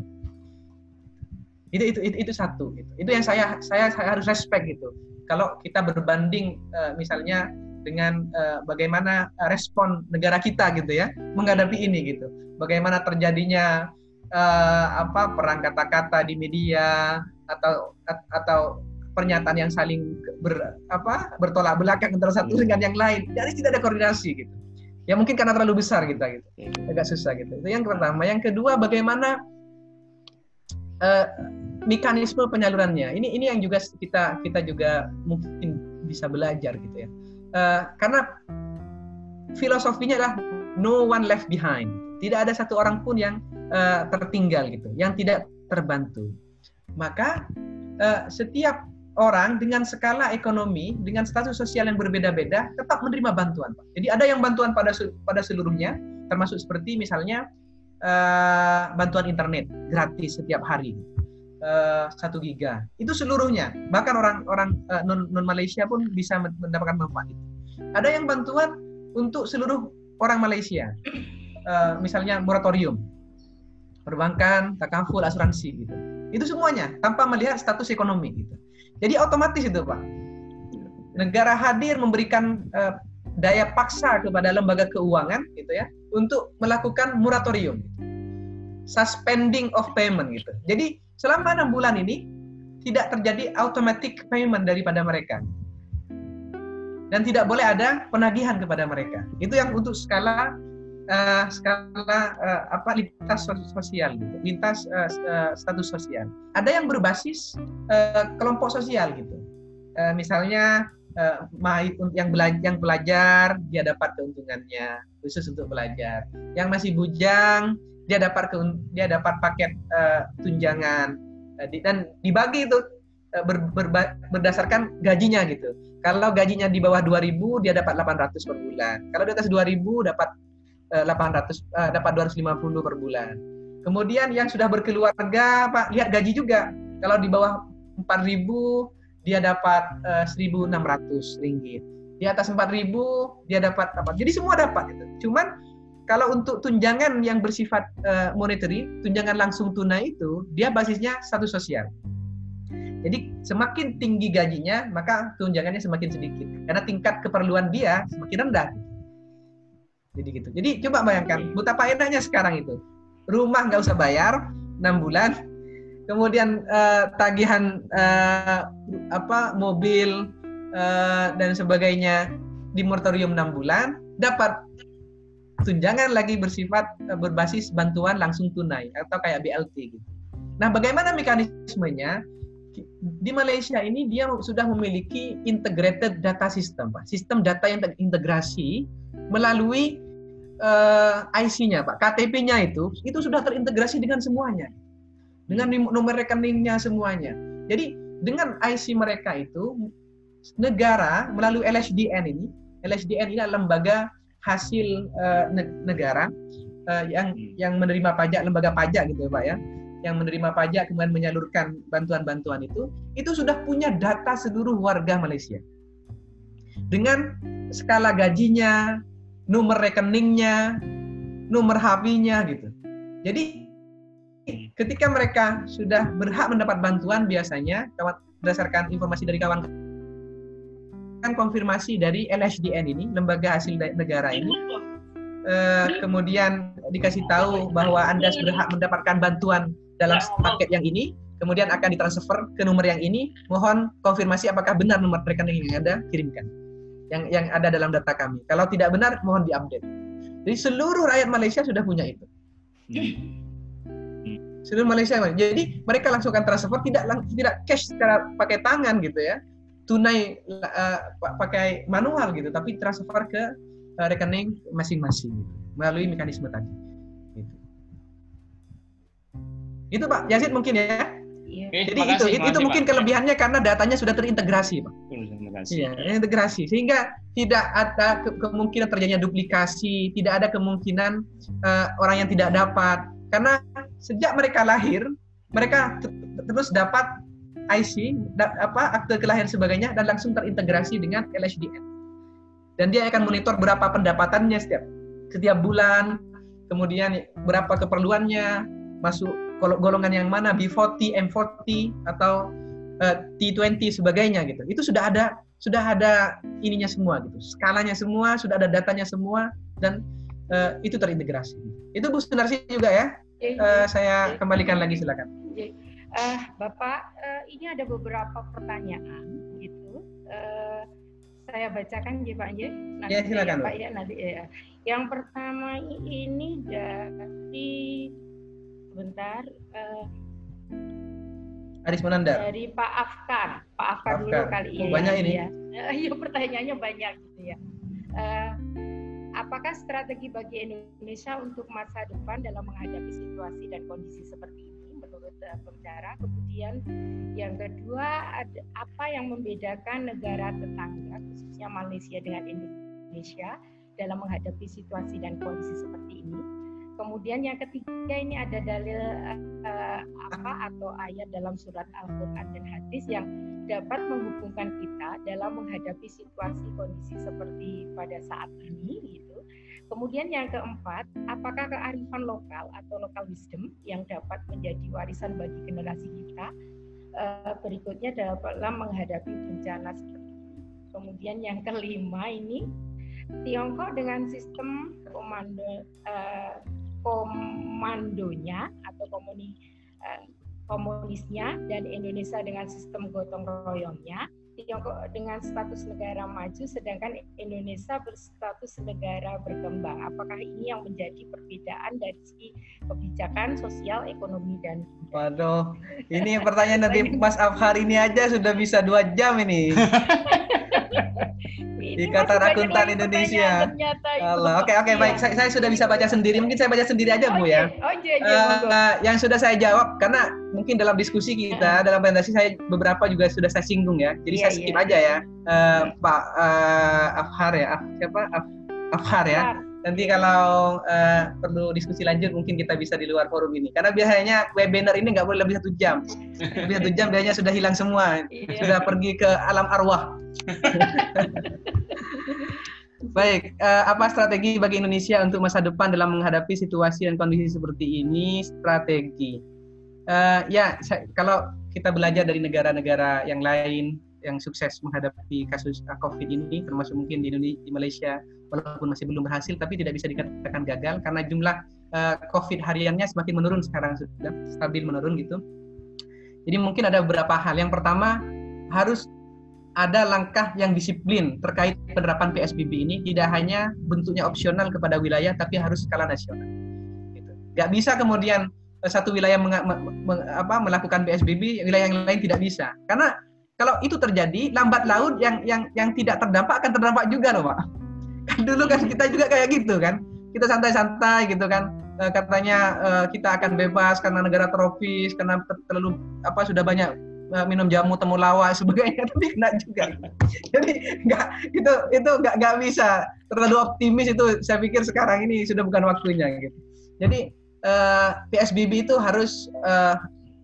Itu itu itu, itu satu. Gitu. Itu yang saya saya saya harus respect gitu. Kalau kita berbanding uh, misalnya dengan uh, bagaimana respon negara kita gitu ya menghadapi ini gitu. Bagaimana terjadinya uh, apa perang kata-kata di media atau atau pernyataan yang saling ber, apa bertolak belakang antara satu dengan yang lain. Jadi tidak ada koordinasi gitu. Ya mungkin karena terlalu besar kita gitu. Agak susah gitu. Itu yang pertama. Yang kedua bagaimana uh, mekanisme penyalurannya. Ini ini yang juga kita kita juga mungkin bisa belajar gitu ya uh, karena filosofinya adalah no one left behind. Tidak ada satu orang pun yang uh, tertinggal gitu, yang tidak terbantu. Maka uh, setiap orang dengan skala ekonomi, dengan status sosial yang berbeda-beda, tetap menerima bantuan. Pak. Jadi ada yang bantuan pada pada seluruhnya, termasuk seperti misalnya uh, bantuan internet gratis setiap hari satu giga itu seluruhnya bahkan orang-orang uh, non non Malaysia pun bisa mendapatkan manfaat itu ada yang bantuan untuk seluruh orang Malaysia uh, misalnya moratorium perbankan takaful asuransi gitu itu semuanya tanpa melihat status ekonomi gitu jadi otomatis itu pak. Negara hadir memberikan uh, daya paksa kepada lembaga keuangan gitu ya untuk melakukan moratorium suspending of payment gitu. Jadi selama enam bulan ini tidak terjadi automatic payment daripada mereka. Dan tidak boleh ada penagihan kepada mereka. Itu yang untuk skala uh, skala uh, apa lintas sosial gitu lintas uh, status sosial ada yang berbasis uh, kelompok sosial gitu uh, misalnya uh, yang belajar yang belajar dia dapat keuntungannya khusus untuk belajar yang masih bujang dia dapat ke, dia dapat paket uh, tunjangan uh, dan dibagi itu ber, ber, berdasarkan gajinya gitu. Kalau gajinya di bawah 2000 dia dapat 800 per bulan. Kalau di atas 2000 dapat 800 uh, dapat 250 per bulan. Kemudian yang sudah berkeluarga Pak lihat gaji juga. Kalau di bawah 4000 dia dapat uh, 1600 ringgit. di atas 4000 dia dapat apa jadi semua dapat itu cuman kalau untuk tunjangan yang bersifat uh, monetary tunjangan langsung tunai itu dia basisnya status sosial jadi semakin tinggi gajinya maka tunjangannya semakin sedikit karena tingkat keperluan dia semakin rendah jadi gitu jadi coba bayangkan betapa enaknya sekarang itu rumah nggak usah bayar 6 bulan kemudian uh, tagihan uh, apa mobil uh, dan sebagainya di moratorium 6 bulan dapat tunjangan lagi bersifat uh, berbasis bantuan langsung tunai atau kayak BLT gitu. Nah, bagaimana mekanismenya? Di Malaysia ini dia sudah memiliki integrated data system, Pak. Sistem data yang terintegrasi melalui uh, IC-nya, Pak. KTP-nya itu itu sudah terintegrasi dengan semuanya dengan nomor rekeningnya semuanya. Jadi dengan IC mereka itu negara melalui LSDN ini, LSDN ini adalah lembaga hasil uh, negara uh, yang hmm. yang menerima pajak, lembaga pajak gitu Pak ya, yang menerima pajak kemudian menyalurkan bantuan-bantuan itu, itu sudah punya data seluruh warga Malaysia dengan skala gajinya, nomor rekeningnya, nomor HP-nya gitu. Jadi ketika mereka sudah berhak mendapat bantuan biasanya berdasarkan informasi dari kawan kan konfirmasi dari LSDN ini lembaga hasil negara ini eh, kemudian dikasih tahu bahwa anda berhak mendapatkan bantuan dalam paket yang ini kemudian akan ditransfer ke nomor yang ini mohon konfirmasi apakah benar nomor rekening yang anda kirimkan yang yang ada dalam data kami kalau tidak benar mohon diupdate jadi seluruh rakyat Malaysia sudah punya itu hmm seluruh Malaysia. Jadi mereka langsung akan transfer tidak tidak cash secara pakai tangan gitu ya, tunai uh, pakai manual gitu, tapi transfer ke uh, rekening masing-masing gitu, melalui mekanisme tadi. Gitu. Itu Pak Yazid mungkin ya. Iya. Jadi makasih, itu makasih, itu mungkin Pak. kelebihannya karena datanya sudah terintegrasi, Pak. Iya, integrasi sehingga tidak ada ke kemungkinan terjadinya duplikasi, tidak ada kemungkinan uh, orang yang tidak dapat karena sejak mereka lahir mereka terus dapat IC da apa akte kelahiran sebagainya dan langsung terintegrasi dengan LSDN dan dia akan monitor berapa pendapatannya setiap setiap bulan kemudian berapa keperluannya masuk golongan yang mana B40 M40 atau uh, T20 sebagainya gitu itu sudah ada sudah ada ininya semua gitu skalanya semua sudah ada datanya semua dan uh, itu terintegrasi itu Bu Sunarsi juga ya uh, saya kembalikan lagi silakan. Uh, Bapak, uh, ini ada beberapa pertanyaan gitu. Uh, saya bacakan ya Pak ya. Ya silakan. Ya, Pak ya nanti ya. Yang pertama ini dari sebentar uh, Aris Monanda. Dari Pak Afkar. Pak Afkar, dulu kali ini. Oh, banyak ini. Ya. Iya, pertanyaannya banyak gitu ya. Uh, apakah strategi bagi Indonesia untuk masa depan dalam menghadapi situasi dan kondisi seperti ini menurut uh, pembicara? Kemudian yang kedua, ada, apa yang membedakan negara tetangga khususnya Malaysia dengan Indonesia dalam menghadapi situasi dan kondisi seperti ini? Kemudian yang ketiga ini ada dalil uh, apa atau ayat dalam surat Al-Qur'an dan hadis yang dapat menghubungkan kita dalam menghadapi situasi kondisi seperti pada saat ini gitu. Kemudian yang keempat, apakah kearifan lokal atau local wisdom yang dapat menjadi warisan bagi generasi kita uh, berikutnya dalam menghadapi bencana seperti ini. Kemudian yang kelima ini Tiongkok dengan sistem komando uh, komandonya atau komuni uh, komunisnya dan Indonesia dengan sistem gotong royongnya, Tiongkok dengan status negara maju sedangkan Indonesia berstatus negara berkembang. Apakah ini yang menjadi perbedaan dari segi kebijakan sosial, ekonomi dan Waduh, ini pertanyaan dari Mas Afhar ini aja sudah bisa dua jam ini. Ikatan Akuntan Indonesia. Allah. Oke oke iya. baik. Saya, saya sudah bisa baca sendiri. Mungkin saya baca sendiri aja Bu ya. Oh, iya, iya, uh, yang sudah saya jawab karena mungkin dalam diskusi kita dalam presentasi saya beberapa juga sudah saya singgung ya. Jadi saya skip aja ya. Uh, Pak uh, Afhar ya. Af, siapa? Af, Afhar ya. Nanti kalau uh, perlu diskusi lanjut mungkin kita bisa di luar forum ini. Karena biasanya webinar ini nggak boleh lebih satu jam. Lebih satu jam biasanya sudah hilang semua. Sudah pergi ke alam arwah. Baik, uh, apa strategi bagi Indonesia untuk masa depan dalam menghadapi situasi dan kondisi seperti ini? Strategi, uh, ya saya, kalau kita belajar dari negara-negara yang lain yang sukses menghadapi kasus COVID ini, termasuk mungkin di Indonesia, di Malaysia, walaupun masih belum berhasil, tapi tidak bisa dikatakan gagal karena jumlah uh, COVID hariannya semakin menurun sekarang sudah stabil menurun gitu. Jadi mungkin ada beberapa hal. Yang pertama harus ada langkah yang disiplin terkait penerapan PSBB ini tidak hanya bentuknya opsional kepada wilayah tapi harus skala nasional. Gitu. Gak bisa kemudian eh, satu wilayah meng, meng, apa, melakukan PSBB, wilayah yang lain tidak bisa. Karena kalau itu terjadi, lambat laut yang yang yang tidak terdampak akan terdampak juga loh, Pak. Dulu kan kita juga kayak gitu kan. Kita santai-santai gitu kan. E, katanya e, kita akan bebas karena negara tropis, karena terlalu apa sudah banyak Eh, minum jamu temulawak sebagainya. Tapi kena juga. Jadi nggak itu itu nggak nggak bisa. Terlalu optimis itu saya pikir sekarang ini sudah bukan waktunya gitu. Jadi eh, PSBB itu harus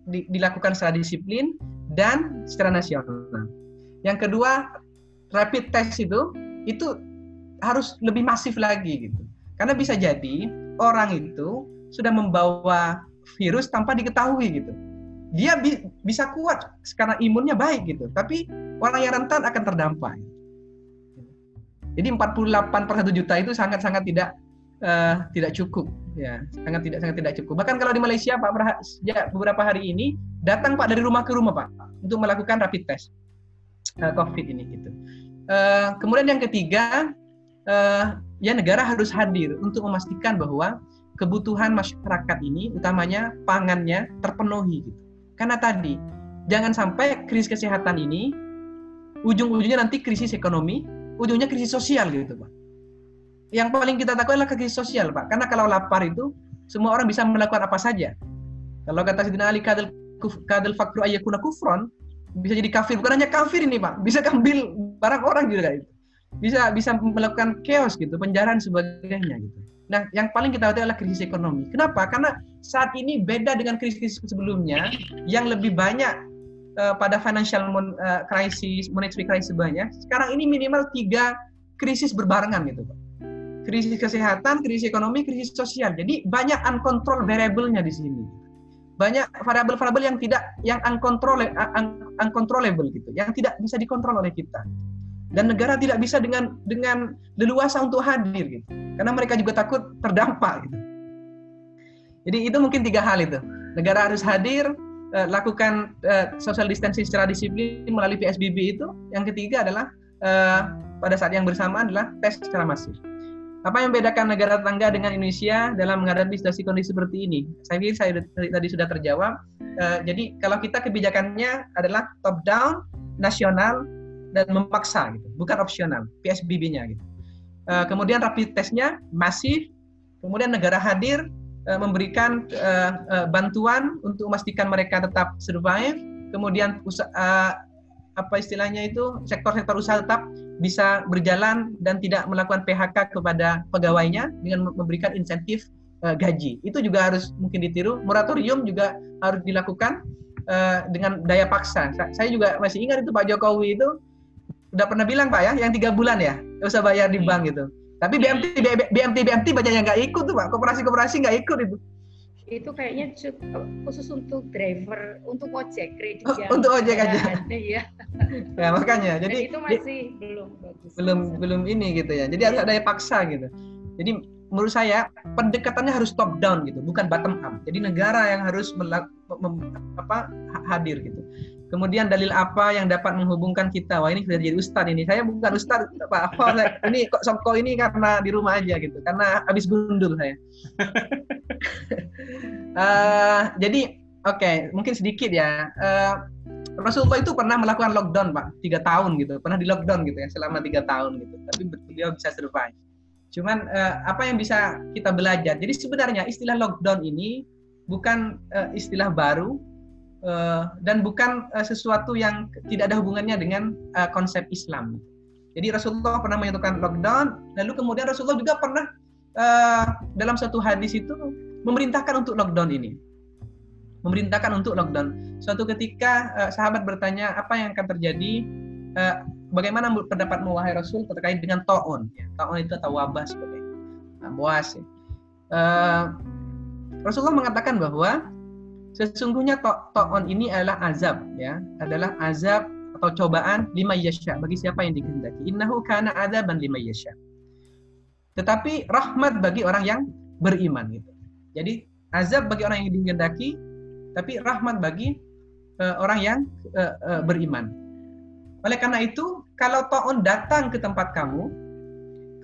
di, dilakukan secara disiplin dan secara nasional. Yang kedua rapid test itu itu harus lebih masif lagi gitu karena bisa jadi orang itu sudah membawa virus tanpa diketahui gitu dia bi bisa kuat karena imunnya baik gitu. Tapi orang yang rentan akan terdampak. Jadi 48 per 1 juta itu sangat-sangat tidak uh, tidak cukup ya sangat tidak sangat tidak cukup bahkan kalau di Malaysia Pak sejak beberapa hari ini datang Pak dari rumah ke rumah Pak untuk melakukan rapid test uh, COVID ini gitu uh, kemudian yang ketiga uh, ya negara harus hadir untuk memastikan bahwa kebutuhan masyarakat ini utamanya pangannya terpenuhi gitu karena tadi, jangan sampai krisis kesehatan ini ujung-ujungnya nanti krisis ekonomi, ujungnya krisis sosial gitu, Pak. Yang paling kita takut adalah krisis sosial, Pak. Karena kalau lapar itu semua orang bisa melakukan apa saja. Kalau kata Sidina Ali kadal kadal fakru ayyakuna kufron, bisa jadi kafir. Bukan hanya kafir ini, Pak. Bisa ambil barang orang juga itu. Bisa bisa melakukan chaos gitu, penjarahan sebagainya gitu. Nah, yang paling kita khawatir adalah krisis ekonomi. Kenapa? Karena saat ini beda dengan krisis sebelumnya yang lebih banyak uh, pada financial mon, uh, crisis, monetary crisis banyak. Sekarang ini minimal tiga krisis berbarengan gitu, Pak. Krisis kesehatan, krisis ekonomi, krisis sosial. Jadi banyak uncontrolled variable-nya di sini. Banyak variabel-variabel yang tidak yang uncontrollable, un, uncontrollable gitu, yang tidak bisa dikontrol oleh kita dan negara tidak bisa dengan dengan leluasa untuk hadir gitu. Karena mereka juga takut terdampak gitu. Jadi itu mungkin tiga hal itu. Negara harus hadir eh, lakukan eh, social distancing secara disiplin melalui PSBB itu. Yang ketiga adalah eh, pada saat yang bersamaan adalah tes secara masif. Apa yang membedakan negara tetangga dengan Indonesia dalam menghadapi situasi kondisi seperti ini? Saya pikir saya tadi sudah terjawab. Jadi kalau kita kebijakannya adalah top down, nasional, dan memaksa gitu, bukan opsional PSBB-nya gitu. Uh, kemudian rapid testnya masif, kemudian negara hadir uh, memberikan uh, uh, bantuan untuk memastikan mereka tetap survive, kemudian usaha, apa istilahnya itu sektor-sektor usaha tetap bisa berjalan dan tidak melakukan PHK kepada pegawainya dengan memberikan insentif uh, gaji. Itu juga harus mungkin ditiru. Moratorium juga harus dilakukan dengan daya paksa. Saya juga masih ingat itu Pak Jokowi itu udah pernah bilang Pak ya, yang tiga bulan ya, nggak usah bayar di hmm. bank gitu. Tapi BMT BMT BMT banyak yang nggak ikut tuh Pak, koperasi-koperasi nggak ikut itu. Itu kayaknya khusus untuk driver, untuk ojek kredit oh, Untuk ojek aja. Iya. ya makanya, jadi Dan itu masih di, belum bagus. Belum belum ini gitu ya. Jadi harus ada daya paksa gitu. Jadi menurut saya pendekatannya harus top down gitu, bukan bottom up. Jadi negara yang harus melak, mem, apa hadir gitu. Kemudian dalil apa yang dapat menghubungkan kita? Wah ini sudah jadi ustad ini. Saya bukan ustad, Pak. Oh, ini kok songko ini karena di rumah aja gitu. Karena habis gundul saya. uh, jadi oke, okay, mungkin sedikit ya. Uh, Rasulullah itu pernah melakukan lockdown, Pak, tiga tahun gitu. Pernah di lockdown gitu ya, selama tiga tahun gitu. Tapi beliau bisa survive. Cuman uh, apa yang bisa kita belajar? Jadi sebenarnya istilah lockdown ini bukan uh, istilah baru, uh, dan bukan uh, sesuatu yang tidak ada hubungannya dengan uh, konsep Islam. Jadi Rasulullah pernah menyatukan lockdown, lalu kemudian Rasulullah juga pernah dalam satu hadis itu memerintahkan untuk lockdown ini, memerintahkan untuk lockdown. Suatu ketika sahabat bertanya apa yang akan terjadi, bagaimana pendapatmu wahai Rasul terkait dengan taun? Ya, taun itu atau wabah sebagai nah. Ya. Rasulullah mengatakan bahwa sesungguhnya taun ini adalah azab, ya, adalah azab atau cobaan lima yasha bagi siapa yang dikehendaki. Innahu kana azaban lima yasha. Tetapi rahmat bagi orang yang beriman gitu. Jadi azab bagi orang yang dikehendaki, tapi rahmat bagi uh, orang yang uh, uh, beriman. Oleh karena itu, kalau taun datang ke tempat kamu,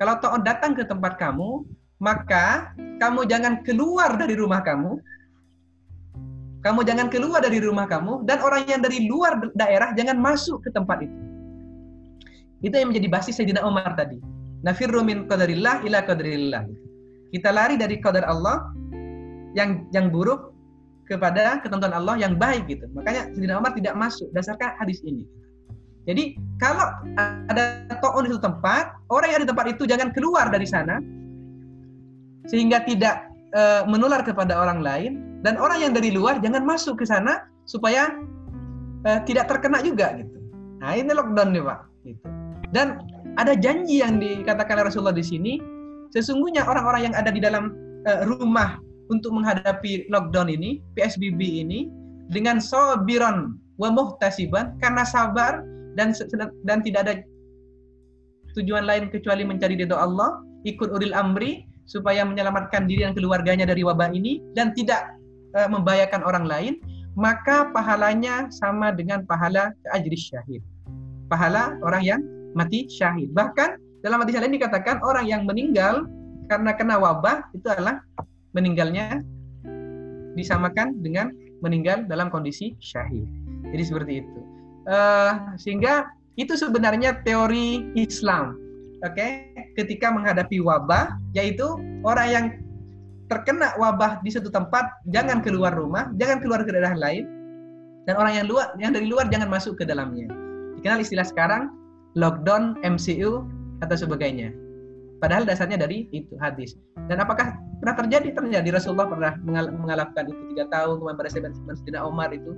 kalau taun datang ke tempat kamu, maka kamu jangan keluar dari rumah kamu. Kamu jangan keluar dari rumah kamu dan orang yang dari luar daerah jangan masuk ke tempat itu. Itu yang menjadi basis Sayyidina Umar tadi. Nafirru min qadarillah ila qadarillah. Kita lari dari qadar Allah yang yang buruk kepada ketentuan Allah yang baik gitu. Makanya Sayyidina Umar tidak masuk dasarkan hadis ini. Jadi kalau ada toon di suatu tempat, orang yang di tempat itu jangan keluar dari sana sehingga tidak e, menular kepada orang lain dan orang yang dari luar jangan masuk ke sana supaya e, tidak terkena juga gitu. Nah ini lockdown nih pak. Gitu. Dan ada janji yang dikatakan Rasulullah di sini, sesungguhnya orang-orang yang ada di dalam e, rumah untuk menghadapi lockdown ini, PSBB ini, dengan sobiron wa muhtasiban karena sabar dan dan tidak ada tujuan lain kecuali mencari ridho Allah, ikut uril amri supaya menyelamatkan diri dan keluarganya dari wabah ini dan tidak uh, membahayakan orang lain, maka pahalanya sama dengan pahala ajri syahid. Pahala orang yang mati syahid. Bahkan dalam hadis lain dikatakan orang yang meninggal karena kena wabah itu adalah meninggalnya disamakan dengan meninggal dalam kondisi syahid. Jadi seperti itu uh, sehingga itu sebenarnya teori Islam. Oke, okay? ketika menghadapi wabah, yaitu orang yang terkena wabah di satu tempat jangan keluar rumah, jangan keluar ke daerah lain, dan orang yang luar, yang dari luar jangan masuk ke dalamnya. Dikenal istilah sekarang lockdown, MCU atau sebagainya. Padahal dasarnya dari itu hadis. Dan apakah pernah terjadi? Terjadi Rasulullah pernah mengalahkan itu tiga tahun kemudian pada Sayyidina Umar itu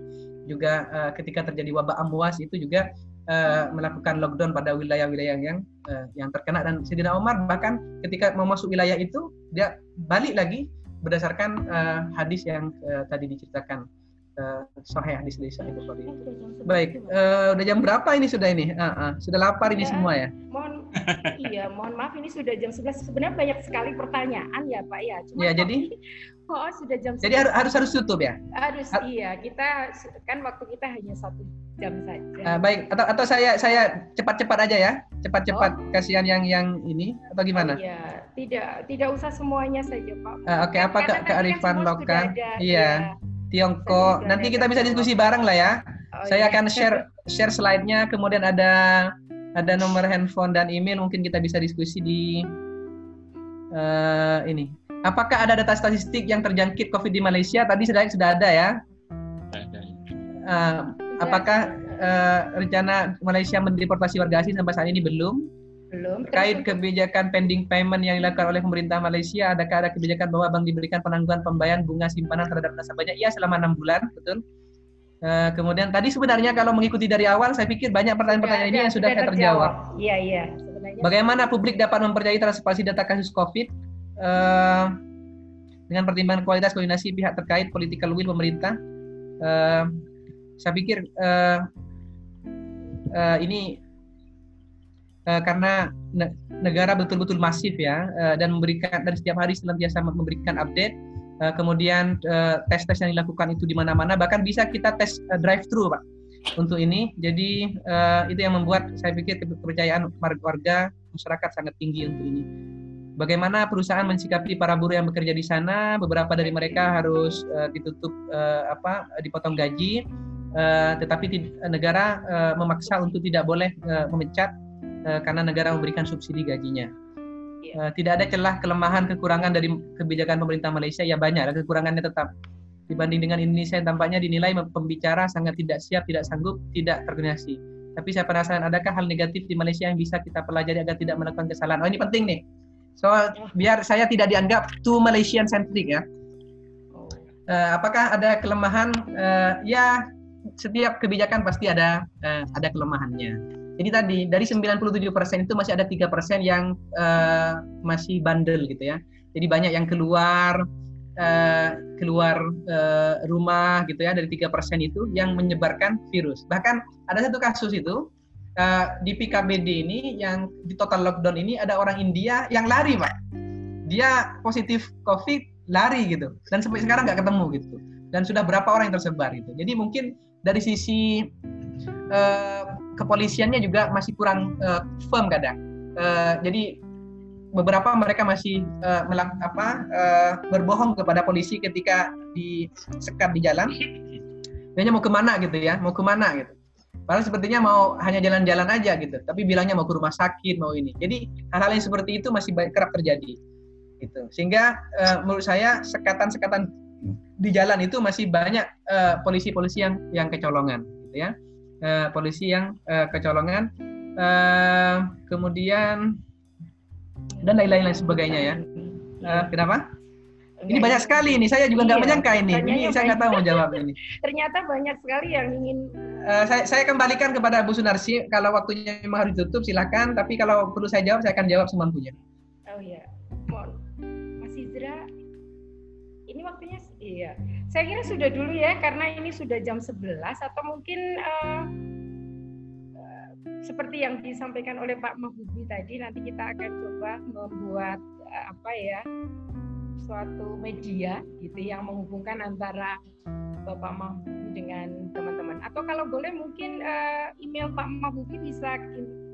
juga uh, ketika terjadi wabah amwas itu juga uh, melakukan lockdown pada wilayah-wilayah yang uh, yang terkena dan Sayyidina Umar bahkan ketika mau masuk wilayah itu dia balik lagi berdasarkan uh, hadis yang uh, tadi diceritakan uh, Sahih hadis dari Sahih Bukhari. Baik, uh, udah jam berapa ini sudah ini? Uh, uh, sudah lapar ini ya, semua ya? Mohon iya, mohon maaf ini sudah jam 11. Sebenarnya banyak sekali pertanyaan ya, Pak ya. Cuma ya, jadi Oh, sudah jam. Jadi harus harus harus tutup ya? Harus Har iya. Kita kan waktu kita hanya satu jam saja. Uh, baik. Atau atau saya saya cepat-cepat aja ya. Cepat-cepat oh. kasihan yang yang ini atau gimana? Oh, iya. Tidak tidak usah semuanya saja Pak. Uh, Oke. Okay. Apa ke kearifan kan lokal? Iya. iya. Tiongkok. Nanti kita bisa diskusi bareng lah ya. Oh, saya iya. akan share share slide-nya. Kemudian ada ada nomor handphone dan email. Mungkin kita bisa diskusi di uh, ini Apakah ada data statistik yang terjangkit COVID di Malaysia? Tadi sudah sudah ada ya. Uh, apakah uh, rencana Malaysia mendeportasi warga asing sampai saat ini belum? Belum. Terkait kebijakan pending payment yang dilakukan oleh pemerintah Malaysia, adakah ada kebijakan bahwa bank diberikan penangguhan pembayaran bunga simpanan terhadap nasabahnya? Iya, selama enam bulan, betul. Uh, kemudian tadi sebenarnya kalau mengikuti dari awal, saya pikir banyak pertanyaan-pertanyaan ini yang sudah, sudah saya terjawab. Iya, iya. Bagaimana publik dapat mempercayai transparansi data kasus COVID? Uh, dengan pertimbangan kualitas koordinasi pihak terkait political will pemerintah uh, saya pikir uh, uh, ini uh, karena ne negara betul-betul masif ya uh, dan memberikan dan setiap hari senantiasa memberikan update uh, kemudian tes-tes uh, yang dilakukan itu di mana-mana bahkan bisa kita tes uh, drive thru pak untuk ini. Jadi uh, itu yang membuat saya pikir kepercayaan warga masyarakat sangat tinggi untuk ini Bagaimana perusahaan mensikapi para buruh yang bekerja di sana? Beberapa dari mereka harus uh, ditutup uh, apa dipotong gaji, uh, tetapi negara uh, memaksa untuk tidak boleh uh, memecat uh, karena negara memberikan subsidi gajinya. Uh, tidak ada celah kelemahan kekurangan dari kebijakan pemerintah Malaysia ya banyak ada kekurangannya tetap dibanding dengan Indonesia yang tampaknya dinilai pembicara sangat tidak siap, tidak sanggup, tidak terkoordinasi. Tapi saya penasaran adakah hal negatif di Malaysia yang bisa kita pelajari agar tidak melakukan kesalahan? Oh ini penting nih So biar saya tidak dianggap too Malaysian centric ya. Uh, apakah ada kelemahan? Uh, ya setiap kebijakan pasti ada uh, ada kelemahannya. Jadi tadi dari 97% itu masih ada tiga persen yang uh, masih bandel gitu ya. Jadi banyak yang keluar uh, keluar uh, rumah gitu ya dari tiga persen itu yang menyebarkan virus. Bahkan ada satu kasus itu uh, di PKBD ini yang di total lockdown ini ada orang India yang lari pak. Dia positif COVID lari gitu dan sampai sekarang nggak ketemu gitu. Dan sudah berapa orang yang tersebar gitu. Jadi mungkin dari sisi uh, kepolisiannya juga masih kurang uh, firm kadang. Uh, jadi beberapa mereka masih uh, melak apa uh, berbohong kepada polisi ketika disekat di jalan. Dia mau ke mana gitu ya, mau ke mana gitu. Padahal sepertinya mau hanya jalan-jalan aja gitu, tapi bilangnya mau ke rumah sakit, mau ini. Jadi hal-hal yang seperti itu masih banyak kerap terjadi. Gitu. Sehingga uh, menurut saya sekatan-sekatan di jalan itu masih banyak polisi-polisi uh, yang yang kecolongan gitu ya uh, polisi yang uh, kecolongan, uh, kemudian dan lain-lain sebagainya ya. Uh, kenapa? Ini banyak sekali ini. Saya juga nggak iya, menyangka ini. Ini saya nggak tahu mau jawab ini. Ternyata banyak sekali yang ingin. Uh, saya, saya kembalikan kepada Bu Sunarsi. Kalau waktunya memang harus ditutup, silakan. Tapi kalau perlu saya jawab, saya akan jawab semampunya. Oh iya, mohon. Mas Izra, ini waktunya iya. Saya kira sudah dulu ya karena ini sudah jam 11 atau mungkin uh, seperti yang disampaikan oleh Pak Mahbubi tadi nanti kita akan coba membuat uh, apa ya suatu media gitu yang menghubungkan antara Bapak Mahbubi dengan teman-teman. Atau kalau boleh mungkin uh, email Pak Mahbubi bisa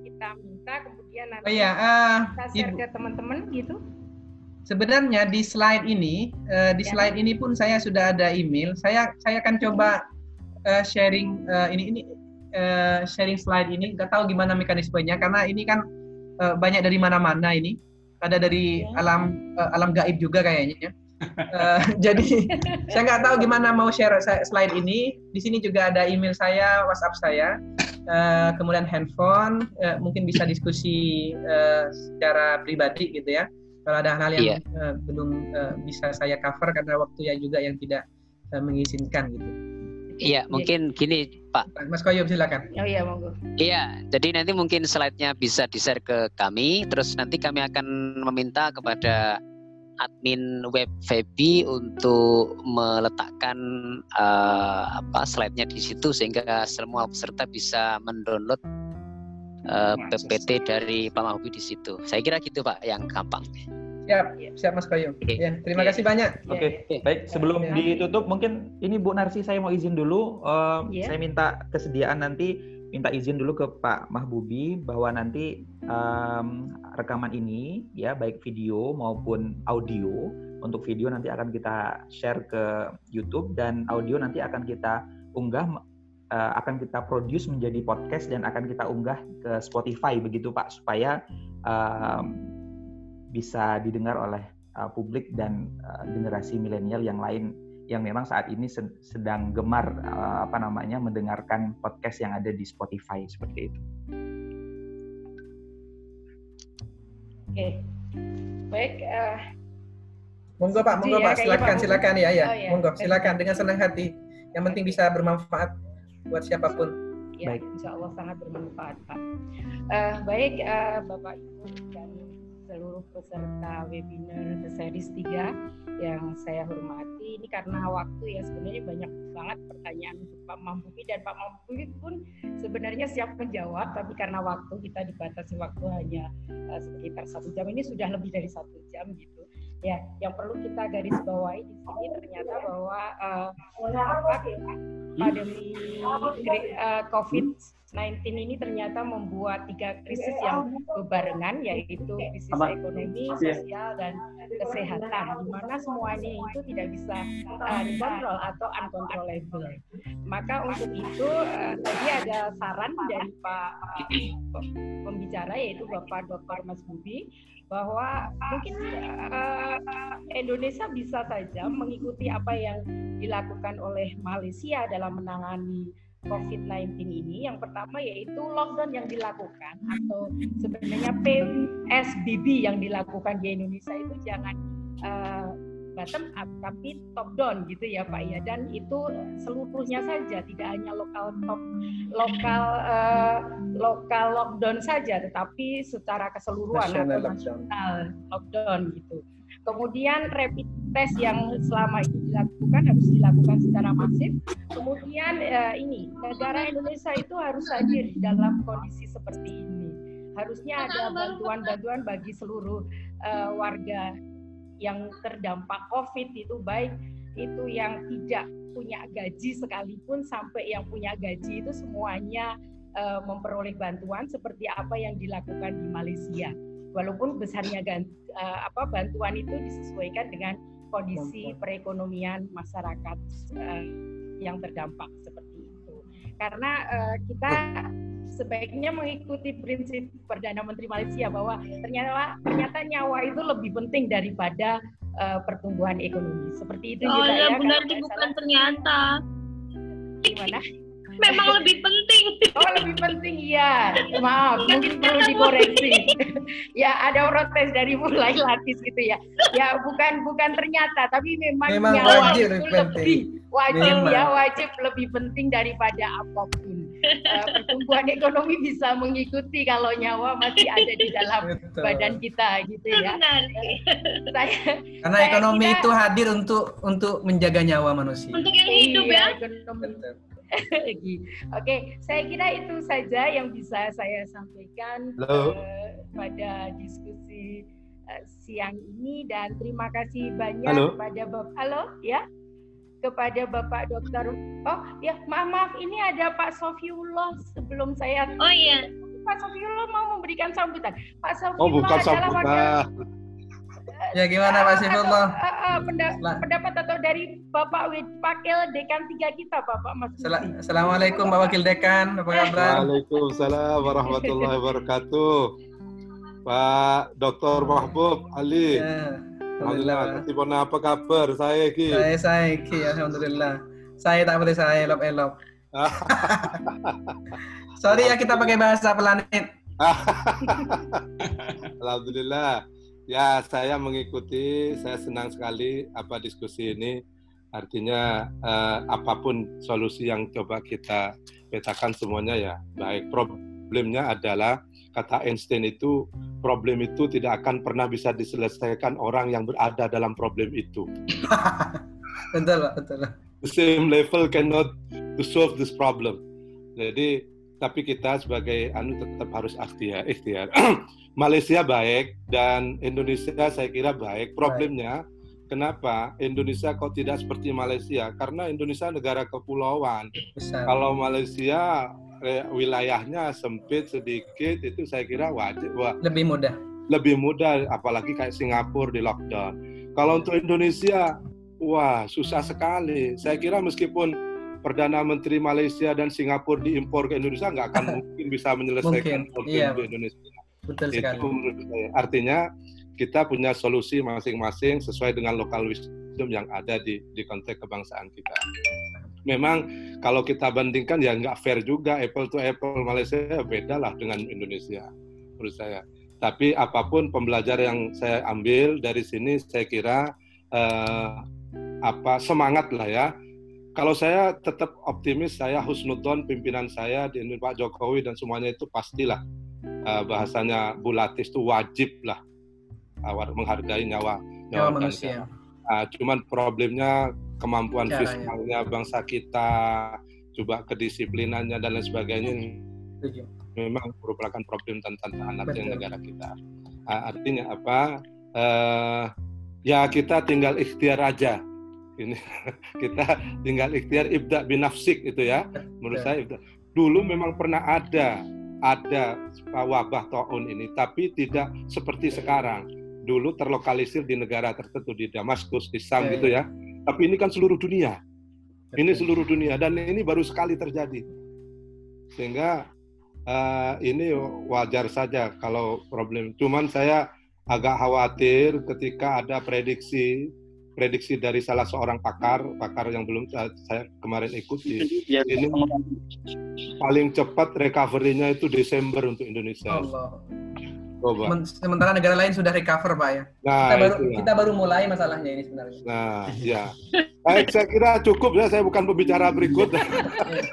kita minta kemudian nanti oh, iya, uh, kita share Ibu. ke teman-teman gitu. Sebenarnya di slide ini, uh, di ya. slide ini pun saya sudah ada email. Saya saya akan coba uh, sharing uh, ini ini uh, sharing slide ini. Gak tahu gimana mekanismenya karena ini kan uh, banyak dari mana-mana ini. Ada dari ya. alam uh, alam gaib juga kayaknya. uh, jadi saya nggak tahu gimana mau share slide ini. Di sini juga ada email saya, WhatsApp saya, uh, kemudian handphone. Uh, mungkin bisa diskusi uh, secara pribadi gitu ya kalau ada hal-hal yang yeah. Iya. uh, belum uh, bisa saya cover karena waktu ya juga yang tidak uh, mengizinkan gitu. Iya, mungkin gini Pak. Mas Koyum silakan. Oh iya, monggo. Iya, jadi nanti mungkin slide-nya bisa di-share ke kami, terus nanti kami akan meminta kepada admin web Febi untuk meletakkan uh, apa slide-nya di situ sehingga semua peserta bisa mendownload uh, eh, PPT dari Pak Mahbubi di situ. Saya kira gitu Pak, yang gampang. Siap, siap Mas Koyum. Okay. Ya, terima okay. kasih banyak. Oke, okay. okay. baik. Sebelum yeah. ditutup, mungkin ini Bu Narsi saya mau izin dulu. Uh, yeah. Saya minta kesediaan nanti minta izin dulu ke Pak Mahbubi bahwa nanti um, rekaman ini ya baik video maupun audio untuk video nanti akan kita share ke YouTube dan audio nanti akan kita unggah uh, akan kita produce menjadi podcast dan akan kita unggah ke Spotify begitu Pak supaya uh, bisa didengar oleh uh, publik dan uh, generasi milenial yang lain yang memang saat ini sedang gemar uh, apa namanya mendengarkan podcast yang ada di Spotify seperti itu. Oke, baik. Uh, monggo Pak, monggo ya, Pak, silakan, silakan ya, ya, oh, ya. monggo, silakan dengan senang hati. Yang penting bisa bermanfaat buat siapa pun. Ya, baik. Insya Allah sangat bermanfaat Pak. Uh, baik uh, Bapak Ibu dan seluruh peserta webinar The Series 3 yang saya hormati. Ini karena waktu ya sebenarnya banyak banget pertanyaan untuk Pak Mampuki dan Pak Mampuki pun sebenarnya siap menjawab, tapi karena waktu kita dibatasi waktu hanya uh, sekitar satu jam ini sudah lebih dari satu jam gitu. Ya, yang perlu kita garis bawahi di sini ternyata bahwa uh, apa, pandemi uh, COVID-19 ini ternyata membuat tiga krisis yang berbarengan yaitu krisis ekonomi, sosial dan kesehatan di mana semuanya itu tidak bisa uh, dikontrol atau uncontrollable. Maka untuk itu uh, tadi ada saran dari Pak pembicara yaitu Bapak Dr. Mas Budi bahwa mungkin uh, Indonesia bisa saja mengikuti apa yang dilakukan oleh Malaysia dalam menangani COVID-19 ini. Yang pertama yaitu lockdown yang dilakukan atau sebenarnya PSBB yang dilakukan di Indonesia itu jangan uh, bottom up tapi top down gitu ya Pak ya dan itu seluruhnya saja tidak hanya lokal top lokal uh, lokal lockdown saja tetapi secara keseluruhan national atau nasional lockdown gitu. Kemudian rapid test yang selama ini dilakukan harus dilakukan secara masif. Kemudian uh, ini negara Indonesia itu harus hadir dalam kondisi seperti ini. Harusnya ada bantuan-bantuan bagi seluruh uh, warga yang terdampak COVID itu baik itu yang tidak punya gaji sekalipun sampai yang punya gaji itu semuanya uh, memperoleh bantuan seperti apa yang dilakukan di Malaysia. Walaupun besarnya uh, apa bantuan itu disesuaikan dengan kondisi perekonomian masyarakat uh, yang terdampak seperti itu. Karena uh, kita sebaiknya mengikuti prinsip Perdana Menteri Malaysia bahwa ternyata ternyata nyawa itu lebih penting daripada uh, pertumbuhan ekonomi. Seperti itu oh, juga ya. benar bukan ternyata. Gimana? Memang lebih penting. Oh lebih penting ya. Maaf, mungkin perlu dikoreksi. ya ada protes dari mulai lapis gitu ya. Ya bukan bukan ternyata, tapi memang, memang nyawa wajib itu lebih wajib memang. ya wajib lebih penting daripada apa pun. Uh, pertumbuhan ekonomi bisa mengikuti kalau nyawa masih ada di dalam Betul. badan kita gitu ya. Benar. saya, Karena saya ekonomi kita, itu hadir untuk untuk menjaga nyawa manusia. Untuk yang hidup iya, ya. Ekonomi. Oke, saya kira itu saja yang bisa saya sampaikan uh, pada diskusi uh, siang ini. Dan terima kasih banyak Halo. kepada Bapak Halo? Ya? Kepada Bapak Dokter Oh ya maaf maaf ini ada Pak Sofiullah sebelum saya. Oh iya. Pak Sofiullah mau memberikan sambutan. Pak Sofiullah oh, bukan adalah wakil Ya gimana Pak Sifullah? Uh, uh, pendapat atau dari Bapak Wakil Dekan tiga kita Bapak Mas. Assalamualaikum Pak Wakil Dekan, apa kabar? Waalaikumsalam warahmatullahi wabarakatuh. Pak Dr. Mahbub Ali. Ya, Alhamdulillah. Alhamdulillah. apa kabar? Saya Ki. Saya saya Ki, Alhamdulillah. Saya tak boleh saya elok-elok. Sorry ya kita pakai bahasa planet. Alhamdulillah. Ya, saya mengikuti, saya senang sekali apa diskusi ini. Artinya eh, apa pun solusi yang coba kita petakan semuanya ya baik. Problemnya adalah kata Einstein itu problem itu tidak akan pernah bisa diselesaikan orang yang berada dalam problem itu. betul, betul. The same level cannot to solve this problem. Jadi tapi kita sebagai anu tetap harus ikhtiar. ikhtiar. Malaysia baik dan Indonesia saya kira baik. Problemnya kenapa Indonesia kok tidak seperti Malaysia? Karena Indonesia negara kepulauan. Besar. Kalau Malaysia eh, wilayahnya sempit sedikit itu saya kira wajib wah, lebih mudah. Lebih mudah apalagi kayak Singapura di lockdown. Kalau untuk Indonesia wah susah sekali. Saya kira meskipun Perdana Menteri Malaysia dan Singapura diimpor ke Indonesia nggak akan mungkin bisa menyelesaikan problem iya. di Indonesia. Betul sekali. Itu Artinya kita punya solusi masing-masing sesuai dengan lokal wisdom yang ada di, di konteks kebangsaan kita. Memang kalau kita bandingkan ya nggak fair juga apple to apple Malaysia beda lah dengan Indonesia menurut saya. Tapi apa pun pembelajaran yang saya ambil dari sini saya kira eh, apa semangat lah ya. Kalau saya tetap optimis, saya husnudon pimpinan saya di Pak Jokowi dan semuanya itu pastilah uh, bahasanya bulatis itu wajib lah uh, menghargai nyawa nyawa, manusia. Uh, cuman problemnya kemampuan Caranya. fiskalnya bangsa kita, coba kedisiplinannya dan lain sebagainya Tujuh. memang merupakan problem dan tantangan negara kita. Uh, artinya apa? Uh, ya kita tinggal ikhtiar aja. Ini kita tinggal ikhtiar ibda binafsik itu ya. Menurut saya dulu memang pernah ada ada wabah taun ini, tapi tidak seperti sekarang. Dulu terlokalisir di negara tertentu di Damaskus, di Sam gitu ya. Tapi ini kan seluruh dunia. Ini seluruh dunia dan ini baru sekali terjadi. Sehingga uh, ini wajar saja kalau problem. Cuman saya agak khawatir ketika ada prediksi prediksi dari salah seorang pakar, pakar yang belum saya kemarin ikuti, ya, ini paling cepat recovery-nya itu Desember untuk Indonesia. Allah. Coba. Sementara negara lain sudah recover, Pak ya. Nah, kita baru itulah. kita baru mulai masalahnya ini sebenarnya. Nah, ya. Baik, saya kira cukup ya. Saya bukan pembicara berikut.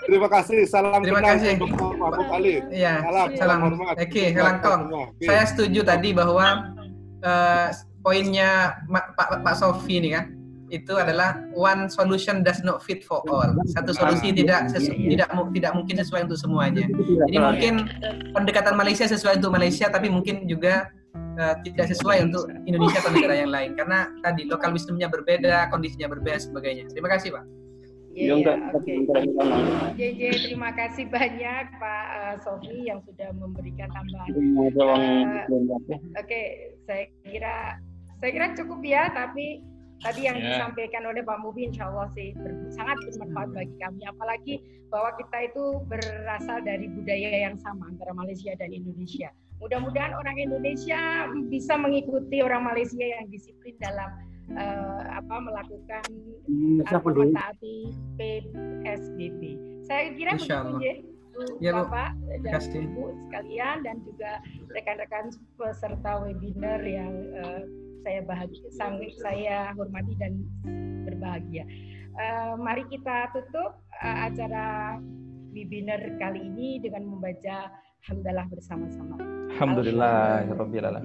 Terima kasih. Salam Terima kasih. untuk Pak Ali. Iya. Salam. Salam hormat. Oke, Helangkong. Saya setuju tadi bahwa uh, poinnya Pak Pak Sofi ini kan itu adalah one solution does not fit for all. Satu solusi tidak sesu, tidak tidak mungkin sesuai untuk semuanya. Jadi mungkin pendekatan Malaysia sesuai untuk Malaysia, tapi mungkin juga uh, tidak sesuai untuk Indonesia atau negara yang lain karena tadi lokal wisdomnya berbeda, kondisinya berbeda sebagainya. Terima kasih, Pak. Ya, ya, oke. JJ, terima kasih banyak Pak uh, Sofi yang sudah memberikan tambahan. Uh, oke, okay, saya kira saya kira cukup ya, tapi tadi yang yeah. disampaikan oleh Pak Mubi insya Allah sih ber, sangat bermanfaat hmm. bagi kami. Apalagi bahwa kita itu berasal dari budaya yang sama antara Malaysia dan Indonesia. Mudah-mudahan orang Indonesia bisa mengikuti orang Malaysia yang disiplin dalam uh, apa melakukan hmm, atau mentaati PSBB saya kira begitu ya ya, Bapak dan Ibu sekalian dan juga rekan-rekan peserta webinar yang uh, saya bahagia, sangat saya hormati dan berbahagia. Uh, mari kita tutup uh, acara webinar kali ini dengan membaca hamdalah bersama-sama. Alhamdulillah, Alhamdulillah.